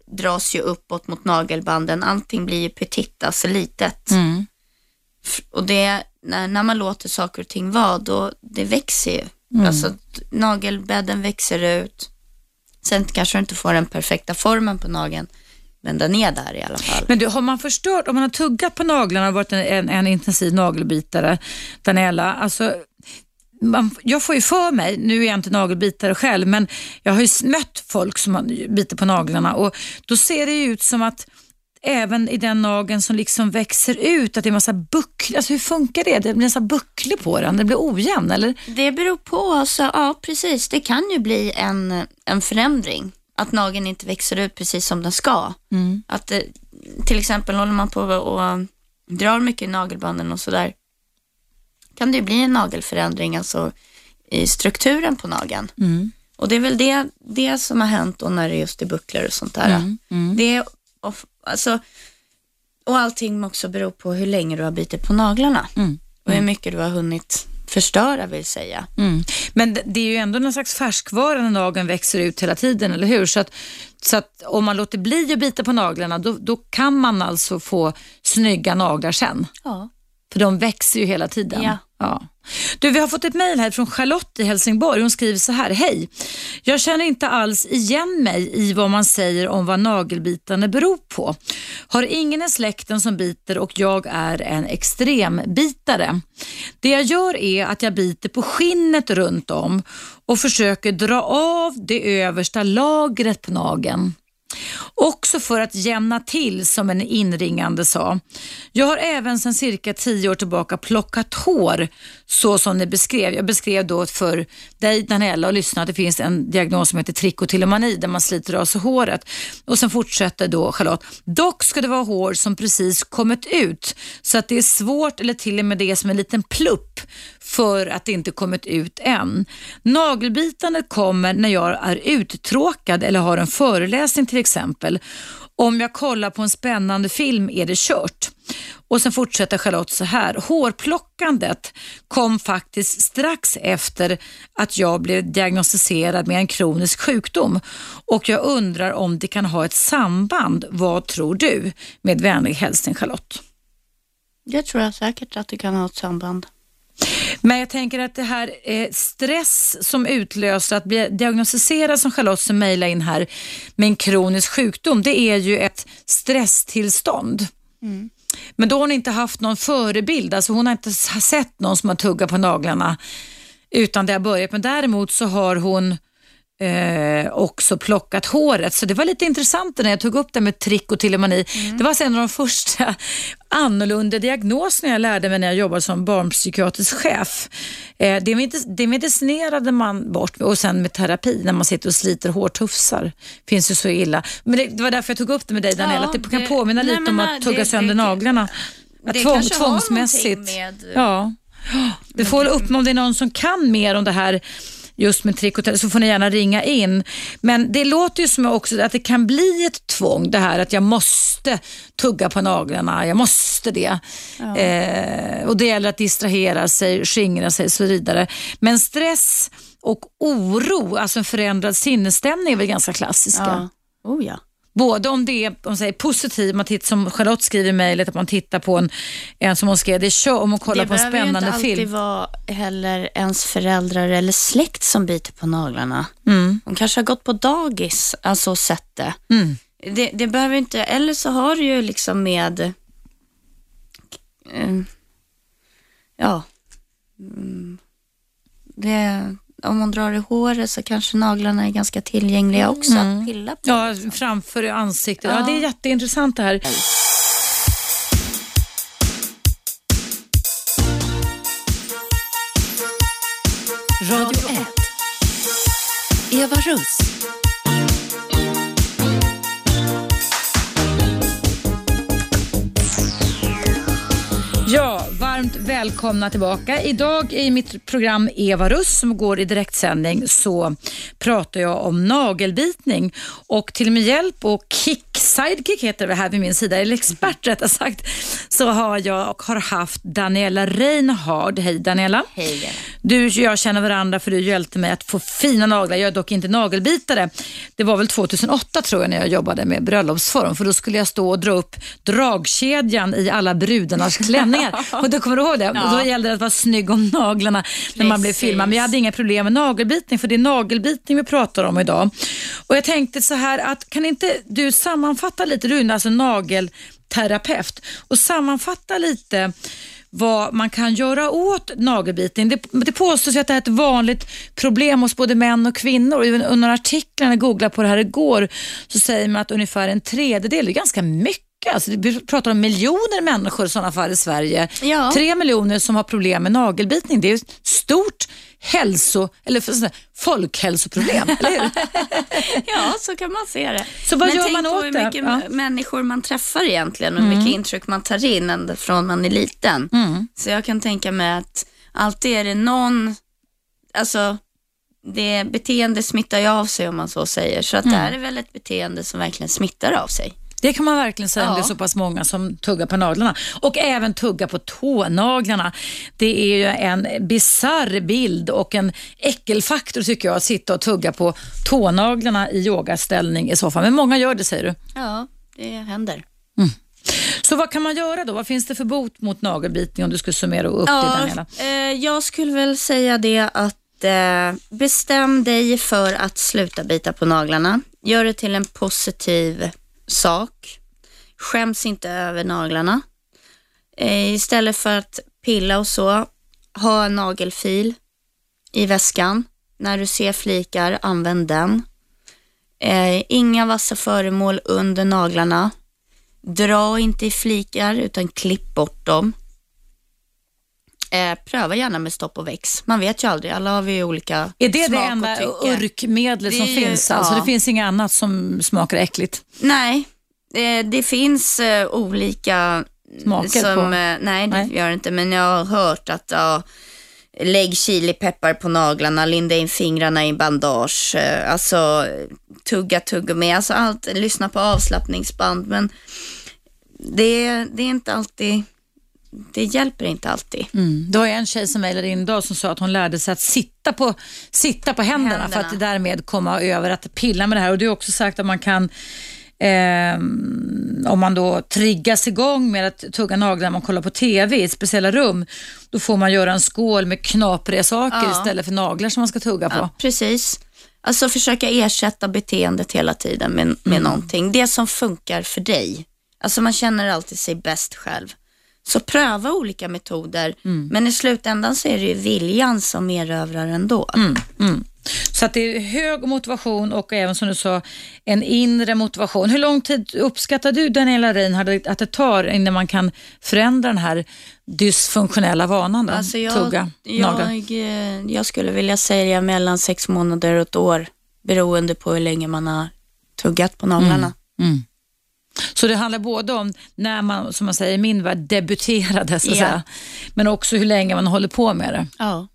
[SPEAKER 1] dras ju uppåt mot nagelbanden. Allting blir ju petit, alltså litet.
[SPEAKER 2] Mm.
[SPEAKER 1] Och det, när, när man låter saker och ting vara, då det växer ju.
[SPEAKER 2] Mm.
[SPEAKER 1] Alltså nagelbädden växer ut. Sen kanske du inte får den perfekta formen på nageln, men den är där i alla fall.
[SPEAKER 2] Men du, har man förstört, om man har tuggat på naglarna och varit en, en, en intensiv nagelbitare, Daniela, alltså man, jag får ju för mig, nu är jag inte nagelbitare själv, men jag har ju mött folk som biter på naglarna och då ser det ju ut som att även i den nageln som liksom växer ut, att det är massa bucklor. Alltså hur funkar det? Det blir nästan bucklor på den, det blir ojämn eller?
[SPEAKER 1] Det beror på, alltså, ja precis. Det kan ju bli en, en förändring. Att nageln inte växer ut precis som den ska. Att det, till exempel håller man på och drar mycket i nagelbanden och sådär. Kan det ju bli en nagelförändring alltså i strukturen på nageln. Och det är väl det, det som har hänt då när det just är bucklor och sånt där. Det är, of- alltså, och allting också beror på hur länge du har bitit på naglarna. Och hur mycket du har hunnit förstöra vill säga.
[SPEAKER 2] Mm. Men det- är ju ändå någon slags färskvara när nageln växer ut hela tiden, eller hur? Så att, så att om man låter bli att bita på naglarna, då, då kan man alltså få snygga naglar sen.
[SPEAKER 1] Ja.
[SPEAKER 2] För de växer ju hela tiden.
[SPEAKER 1] Ja.
[SPEAKER 2] Ja. Du, vi har fått ett mejl här från Charlotte i Helsingborg. Hon skriver så här. Hej! Jag känner inte alls igen mig i vad man säger om vad nagelbitande beror på. Har ingen i släkten som biter och jag är en extrembitare. Det jag gör är att jag biter på skinnet runt om och försöker dra av det översta lagret på nageln. Också för att jämna till som en inringande sa. Jag har även sedan cirka tio år tillbaka plockat hår så som ni beskrev. Jag beskrev då för dig Daniela och lyssna att det finns en diagnos som heter trikotillomani där man sliter av sig håret. Och sen fortsätter då Charlotte. Dock ska det vara hår som precis kommit ut så att det är svårt eller till och med det som en liten plupp för att det inte kommit ut än. Nagelbitandet kommer när jag är uttråkad eller har en föreläsning till exempel. Om jag kollar på en spännande film är det kört. Och sen fortsätter Charlotte så här. Hårplockandet kom faktiskt strax efter att jag blev diagnostiserad med en kronisk sjukdom och jag undrar om det kan ha ett samband. Vad tror du? Med vänlig hälsning Charlotte.
[SPEAKER 1] Det tror jag säkert att det kan ha ett samband.
[SPEAKER 2] Men jag tänker att det här eh, stress som utlöser att bli diagnostiserad som Charlotte som mejlar in här med en kronisk sjukdom, det är ju ett stresstillstånd. Men då har hon inte haft någon förebild, alltså hon har inte sett någon som har tuggat på naglarna utan det har börjat. Men däremot så har hon eh, också plockat håret. Så det var lite intressant när jag tog upp det med trikotillomani. Det var alltså en av de första annorlunda diagnoserna jag lärde mig när jag jobbade som barnpsykiatrisk chef. Eh, det, med, det medicinerade man bort och sen med terapi när man sitter och sliter hårtufsar. finns ju så illa. Men det, det var därför jag tog upp det med dig Daniela,
[SPEAKER 1] Ja,
[SPEAKER 2] att det kan
[SPEAKER 1] det-
[SPEAKER 2] påminna
[SPEAKER 1] nej,
[SPEAKER 2] lite om att tugga
[SPEAKER 1] det-
[SPEAKER 2] sönder
[SPEAKER 1] det-
[SPEAKER 2] naglarna. Att
[SPEAKER 1] det
[SPEAKER 2] tvång,
[SPEAKER 1] kanske
[SPEAKER 2] tvångsmässigt.
[SPEAKER 1] med-
[SPEAKER 2] Ja. Det får väl upp om det är någon som kan mer om det här just med trikotell så får ni gärna ringa in. Men det låter ju som också att det kan bli ett tvång det här att jag måste tugga på naglarna, jag måste det. Eh, och det gäller att distrahera sig, skingra sig och så vidare. Men stress och oro, alltså en förändrad sinnesstämning är väl ganska klassiska.
[SPEAKER 1] Ja. Oh ja.
[SPEAKER 2] Både om det är om säger positiv, man tittar, som Charlotte skriver i mejlet, att man tittar på en, en som hon skrev, det är show, om man kollar
[SPEAKER 1] det
[SPEAKER 2] på en
[SPEAKER 1] behöver ju
[SPEAKER 2] spännande
[SPEAKER 1] inte alltid
[SPEAKER 2] film.
[SPEAKER 1] vara heller ens föräldrar eller släkt som biter på naglarna.
[SPEAKER 2] Mm.
[SPEAKER 1] De kanske har gått på dagis, alltså och sett det.
[SPEAKER 2] Mm.
[SPEAKER 1] det. Det behöver inte, eller så har du ju liksom med, eh, ja, mm, det, om man drar i håret så kanske naglarna är ganska tillgängliga också att pilla på.
[SPEAKER 2] Ja, framför i ansiktet. Ja.
[SPEAKER 1] Ja.
[SPEAKER 2] det är jätteintressant det här.
[SPEAKER 3] Radio 1. Eva Russ.
[SPEAKER 2] Välkomna tillbaka. Idag i mitt program Eva Russ som går i direktsändning så pratar jag om nagelbitning och till min hjälp och kick sidekick heter det här vid min sida, eller expert rättare sagt, så har jag och har haft Daniela Reinhard. Hej Daniela.
[SPEAKER 1] Hej.
[SPEAKER 2] Du och jag känner varandra för du hjälpte mig att få fina naglar. Jag är dock inte nagelbitare. Det var väl 2008 tror jag när jag jobbade med bröllopsform för då skulle jag stå och dra upp dragkedjan i alla brudarnas klänningar. och då kommer du ihåg det? Och då gällde det att vara snygg om naglarna när man blev
[SPEAKER 1] Precis.
[SPEAKER 2] filmad. Men jag hade inga problem med nagelbitning för det är nagelbitning vi pratar om idag. Och jag tänkte så här att kan inte du sammanfatta lite, du är alltså nagelterapeut och sammanfatta lite vad man kan göra åt nagelbitning. Det, det påstås att det är ett vanligt problem hos både män och kvinnor. Under artiklar när jag googlade på det här igår så säger man att ungefär en tredjedel, det är ganska mycket. Alltså, vi pratar om miljoner människor i sådana fall i Sverige.
[SPEAKER 1] Ja.
[SPEAKER 2] Tre miljoner som har problem med nagelbitning. Det är ett stort hälso, eller för- sådär, folkhälsoproblem. eller hur?
[SPEAKER 1] Ja, så kan man se det.
[SPEAKER 2] Så vad
[SPEAKER 1] Men
[SPEAKER 2] gör
[SPEAKER 1] tänk
[SPEAKER 2] man
[SPEAKER 1] på
[SPEAKER 2] åt
[SPEAKER 1] hur
[SPEAKER 2] det?
[SPEAKER 1] mycket
[SPEAKER 2] Ja. Mm.
[SPEAKER 1] människor man träffar egentligen och hur mycket intryck man tar in ända från man är liten. Så jag kan tänka mig att alltid är det någon, alltså det beteende smittar ju av sig om man så säger. Så att
[SPEAKER 2] Mm.
[SPEAKER 1] det här är väl ett beteende som verkligen smittar av sig.
[SPEAKER 2] Det kan man verkligen säga om
[SPEAKER 1] Ja.
[SPEAKER 2] det är så pass många som tuggar på naglarna. Och även tugga på tånaglarna. Det är ju en bizarr bild och en äckelfaktor tycker jag att sitta och tugga på tånaglarna i yogaställning i fall. Men många gör det säger du.
[SPEAKER 1] Ja, det händer.
[SPEAKER 2] Så vad kan man göra då? Vad finns det för bot mot nagelbitning om du skulle summera upp det Daniela?
[SPEAKER 1] eh, jag skulle väl säga det att eh, bestäm dig för att sluta bita på naglarna. Gör det till en positiv sak. Skäms inte över naglarna. Eh, istället för att pilla och så, ha en nagelfil i väskan. När du ser flikar, använd den. Eh, inga vassa föremål under naglarna. Dra inte i flikar utan klipp bort dem. Eh, pröva gärna med stopp och väx. Man vet ju aldrig, alla har vi olika
[SPEAKER 2] Är det det
[SPEAKER 1] smak och
[SPEAKER 2] enda urkmedlet som
[SPEAKER 1] Det
[SPEAKER 2] finns? Alltså,
[SPEAKER 1] ja.
[SPEAKER 2] Det finns inget annat som smakar äckligt?
[SPEAKER 1] Nej, eh, det finns eh, olika
[SPEAKER 2] Smaker
[SPEAKER 1] som,
[SPEAKER 2] på?
[SPEAKER 1] eh, nej, det
[SPEAKER 2] Nej.
[SPEAKER 1] gör det inte, men jag har hört att ja, lägg chilipeppar på naglarna, linda in fingrarna i bandage, eh, alltså tugga tuggummi, alltså allt, lyssna på avslappningsband, men det, det är inte alltid, det hjälper inte alltid.
[SPEAKER 2] Mm. Det var en tjej som mejlade in idag som sa att hon lärde sig att sitta på, sitta på händerna,
[SPEAKER 1] Händerna.
[SPEAKER 2] för att därmed komma över att pilla med det här. Och Du har också sagt att man kan ehm, om man då triggas igång med att tugga naglar när man kollar på TV i speciella rum, då får man göra en skål med knapriga saker
[SPEAKER 1] Ja.
[SPEAKER 2] istället för naglar som man ska tugga på.
[SPEAKER 1] Ja, precis. Alltså försöka ersätta beteendet hela tiden med, med
[SPEAKER 2] Mm.
[SPEAKER 1] någonting. Det som funkar för dig. Alltså man känner alltid sig bäst själv. Så pröva olika metoder.
[SPEAKER 2] Mm.
[SPEAKER 1] Men i slutändan så är det ju viljan som erövrar ändå.
[SPEAKER 2] Mm. Så att det är hög motivation och även som du sa, en inre motivation. Hur lång tid uppskattar du, Daniela Reinhardt, att det tar innan man kan förändra den här dysfunktionella vanan? Då?
[SPEAKER 1] Alltså jag,
[SPEAKER 2] Tugga
[SPEAKER 1] jag, jag skulle vilja säga mellan sex månader och ett år. Beroende på hur länge man har tuggat på naglarna.
[SPEAKER 2] Mm. Så det handlar både om när man, som man säger i min värld, debuterade, så att
[SPEAKER 1] Ja.
[SPEAKER 2] säga, men också hur länge man håller på med det.
[SPEAKER 1] Ja.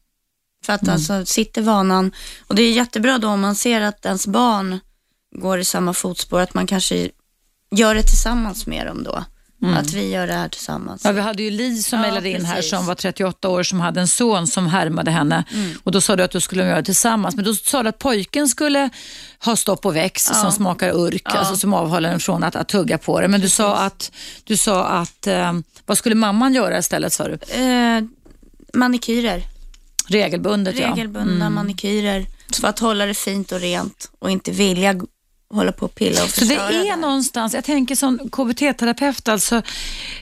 [SPEAKER 1] För
[SPEAKER 2] Mm.
[SPEAKER 1] att alltså sitter vanan, och det är jättebra då om man ser att ens barn går i samma fotspår, att man kanske gör det tillsammans med dem då. Att vi gör det här tillsammans.
[SPEAKER 2] Mm. Ja, vi hade ju Li som
[SPEAKER 1] Ja,
[SPEAKER 2] mejlade in här
[SPEAKER 1] precis.
[SPEAKER 2] som var 38 år som hade en son som härmade henne.
[SPEAKER 1] Mm.
[SPEAKER 2] Och Då sa du att du skulle göra det tillsammans. Men då sa du att pojken skulle ha stopp och väx som smakar urk, alltså som avhåller en från att, att tugga på det. Men du sa att, du sa att eh, vad skulle mamman göra istället sa du?
[SPEAKER 1] Eh, manikyrer,
[SPEAKER 2] Regelbundet ja.
[SPEAKER 1] regelbundna manikyrer. För att hålla det fint och rent och inte vilja hålla på och pilla och
[SPEAKER 2] Så det
[SPEAKER 1] förstöra
[SPEAKER 2] är någonstans, jag tänker som KBT-terapeut, alltså,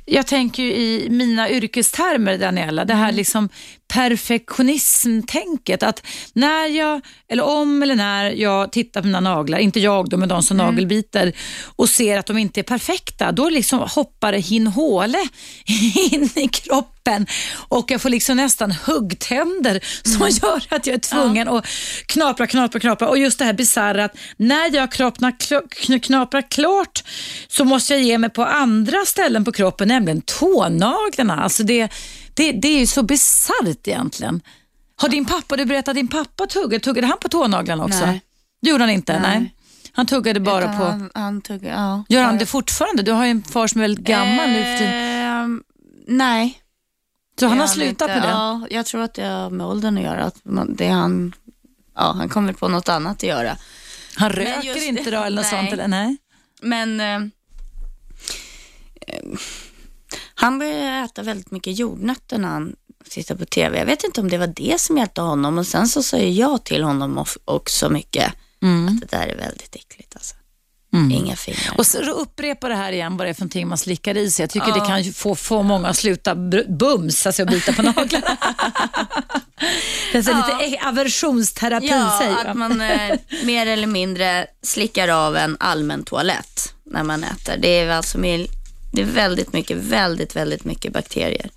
[SPEAKER 2] jag tänker ju i mina yrkestermer Daniela, det här
[SPEAKER 1] Mm.
[SPEAKER 2] liksom perfektionism-tänket. Att när jag, eller om eller när jag tittar på mina naglar, inte jag då, men de som
[SPEAKER 1] Mm.
[SPEAKER 2] nagelbiter och ser att de inte är perfekta, då liksom hoppar det hinhåle in i kroppen och jag får liksom nästan huggtänder som
[SPEAKER 1] Mm.
[SPEAKER 2] gör att jag är tvungen att knapra, knapra, knapra. Och just det här bisarra att när jag knaprar, knaprar klart så måste jag ge mig på andra ställen på kroppen, nämligen tånaglarna. Alltså det, det, det är ju så bisarrt egentligen. Har din pappa, du berättade att din pappa tuggade, tuggade han på tånaglarna också?
[SPEAKER 1] Nej.
[SPEAKER 2] Det gjorde han inte? Nej.
[SPEAKER 1] Nej.
[SPEAKER 2] Han tuggade bara
[SPEAKER 1] Utan
[SPEAKER 2] på...
[SPEAKER 1] Han, han tugg, ja,
[SPEAKER 2] Gör han det fortfarande? Du har ju en far som är väldigt gammal nu för tiden.
[SPEAKER 1] Ehm, Nej.
[SPEAKER 2] Så han har slutat med det?
[SPEAKER 1] Ja, jag tror att det har med åldern att göra. Att det han, ja, han kommer på något annat att göra.
[SPEAKER 2] Han röker
[SPEAKER 1] just-
[SPEAKER 2] inte då eller något
[SPEAKER 1] Nej.
[SPEAKER 2] sånt? Eller? Nej.
[SPEAKER 1] Men eh, eh, han började äta väldigt mycket jordnötter när han tittade på TV. Jag vet inte om det var det som hjälpte honom. Och sen så sa jag till honom också mycket att det där är väldigt äckligt. Alltså. Inga fingrar.
[SPEAKER 2] Och så upprepa det här igen vad det är för någonting man slickar i sig. Jag tycker
[SPEAKER 1] Ja.
[SPEAKER 2] det kan få, få många att sluta br- bums, alltså bita på naglarna. det är
[SPEAKER 1] Ja.
[SPEAKER 2] lite e- aversionsterapi
[SPEAKER 1] Ja,
[SPEAKER 2] säger
[SPEAKER 1] att man eh, mer eller mindre slickar av en allmän toalett när man äter. Det är alltså mer, det är väldigt mycket, väldigt, väldigt mycket bakterier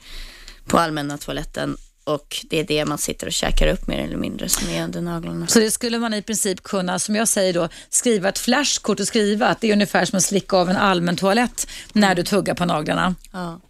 [SPEAKER 1] på allmänna toaletten och det är det man sitter och käkar upp mer eller mindre som är under naglarna.
[SPEAKER 2] Så det skulle man i princip kunna, som jag säger då, skriva ett flashkort och skriva att det är ungefär som att slicka av en allmän toalett när du tuggar på naglarna.
[SPEAKER 1] Ja.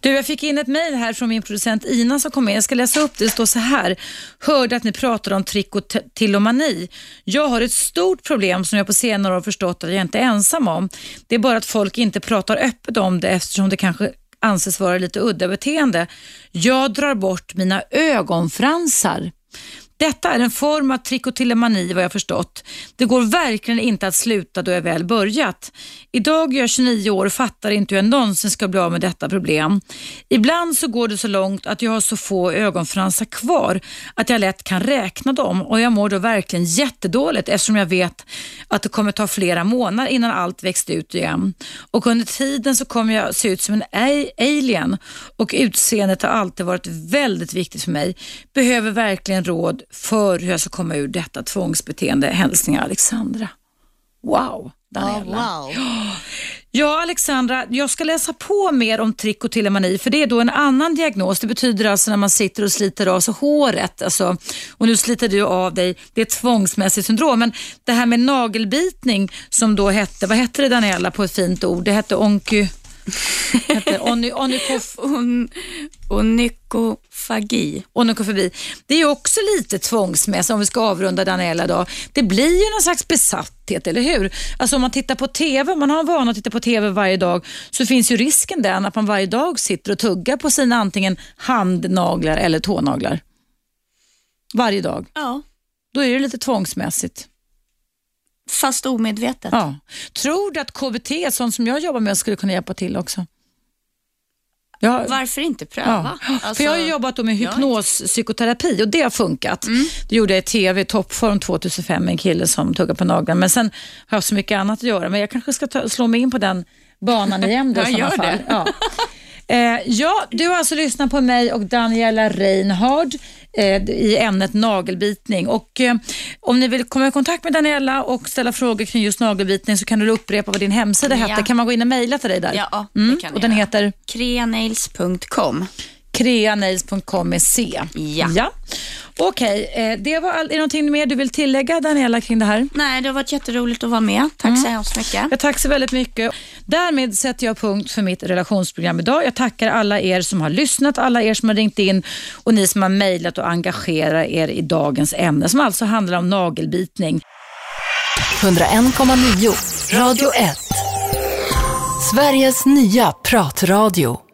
[SPEAKER 2] Du, jag fick in ett mejl här från min producent Ina som kom med. Jag ska läsa upp det. Det står så här. Hörde att ni pratade om trikotillomani. Jag har ett stort problem som jag på senare år har förstått att jag inte är ensam om. Det är bara att folk inte pratar öppet om det eftersom det kanske anses vara lite udda beteende. Jag drar bort mina ögonfransar. Detta är en form av trikotillomani vad jag förstått. Det går verkligen inte att sluta då jag väl börjat. Idag är jag 29 år och fattar inte hur jag någonsin ska bli av med detta problem. Ibland så går det så långt att jag har så få ögonfransar kvar att jag lätt kan räkna dem och jag mår då verkligen jättedåligt eftersom jag vet att det kommer ta flera månader innan allt växt ut igen. Och under tiden så kommer jag se ut som en alien och utseendet har alltid varit väldigt viktigt för mig. Behöver verkligen råd för hur jag ska komma ur detta tvångsbeteende. Hälsningar Alexandra. Wow, Daniela.
[SPEAKER 1] wow.
[SPEAKER 2] Ja, Alexandra, jag ska läsa på mer om trikotilomani för det är då en annan diagnos. Det betyder alltså när man sitter och sliter av sig håret. Alltså, och nu sliter du av dig. Det är ett tvångsmässigt syndrom. Men det här med nagelbitning som då hette, vad hette det Daniela på ett fint ord? Det hette onky... hette ony, onykof,
[SPEAKER 1] On, onykofagi.
[SPEAKER 2] onykofobi. Det är ju också lite tvångsmässigt om vi ska avrunda Daniela då. Det blir ju någon slags besatthet, eller hur? Alltså om man tittar på TV, man har en vana att titta på TV varje dag, så finns ju risken den att man varje dag sitter och tuggar på sina antingen handnaglar eller tånaglar. Varje dag.
[SPEAKER 1] Ja,
[SPEAKER 2] Då är det lite tvångsmässigt.
[SPEAKER 1] Fast omedvetet.
[SPEAKER 2] Ja. Tror du att KBT, sånt som jag jobbar med, skulle kunna hjälpa till också? Ja,
[SPEAKER 1] Varför inte pröva?
[SPEAKER 2] Ja.
[SPEAKER 1] Alltså,
[SPEAKER 2] För jag har jobbat med
[SPEAKER 1] jag-
[SPEAKER 2] hypnospsykoterapi och det har funkat.
[SPEAKER 1] Mm.
[SPEAKER 2] Det gjorde jag i TV, toppform 2005 med en kille som tuggar på naglarna. Men sen har jag så mycket annat att göra. Men jag kanske ska ta, slå mig in på den banan igen då, i sådana fall. Ja. Eh, ja, du har alltså lyssnat på mig och Daniela Reinhard eh, i ämnet nagelbitning. Och, eh, om ni vill komma i kontakt med Daniela och ställa frågor kring just nagelbitning så kan du upprepa vad din hemsida
[SPEAKER 1] Ja.
[SPEAKER 2] hette. Kan man gå in och mejla till dig där?
[SPEAKER 1] Ja, det
[SPEAKER 2] Mm,
[SPEAKER 1] kan
[SPEAKER 2] Och den
[SPEAKER 1] göra.
[SPEAKER 2] heter?
[SPEAKER 1] Kreanails.com.
[SPEAKER 2] kreanails.com med C.
[SPEAKER 1] Ja.
[SPEAKER 2] ja. Okej, eh, det var all, är det någonting mer du vill tillägga Daniela kring det här?
[SPEAKER 1] Nej, det har varit jätteroligt att vara med. Tack så hemskt mycket.
[SPEAKER 2] Jag tackar så väldigt mycket. Därmed sätter jag punkt för mitt relationsprogram idag. Jag tackar alla er som har lyssnat, alla er som har ringt in och ni som har mejlat och engagerat er i dagens ämne som alltså handlar om nagelbitning.
[SPEAKER 3] 101,9 Radio 1. Sveriges nya pratradio.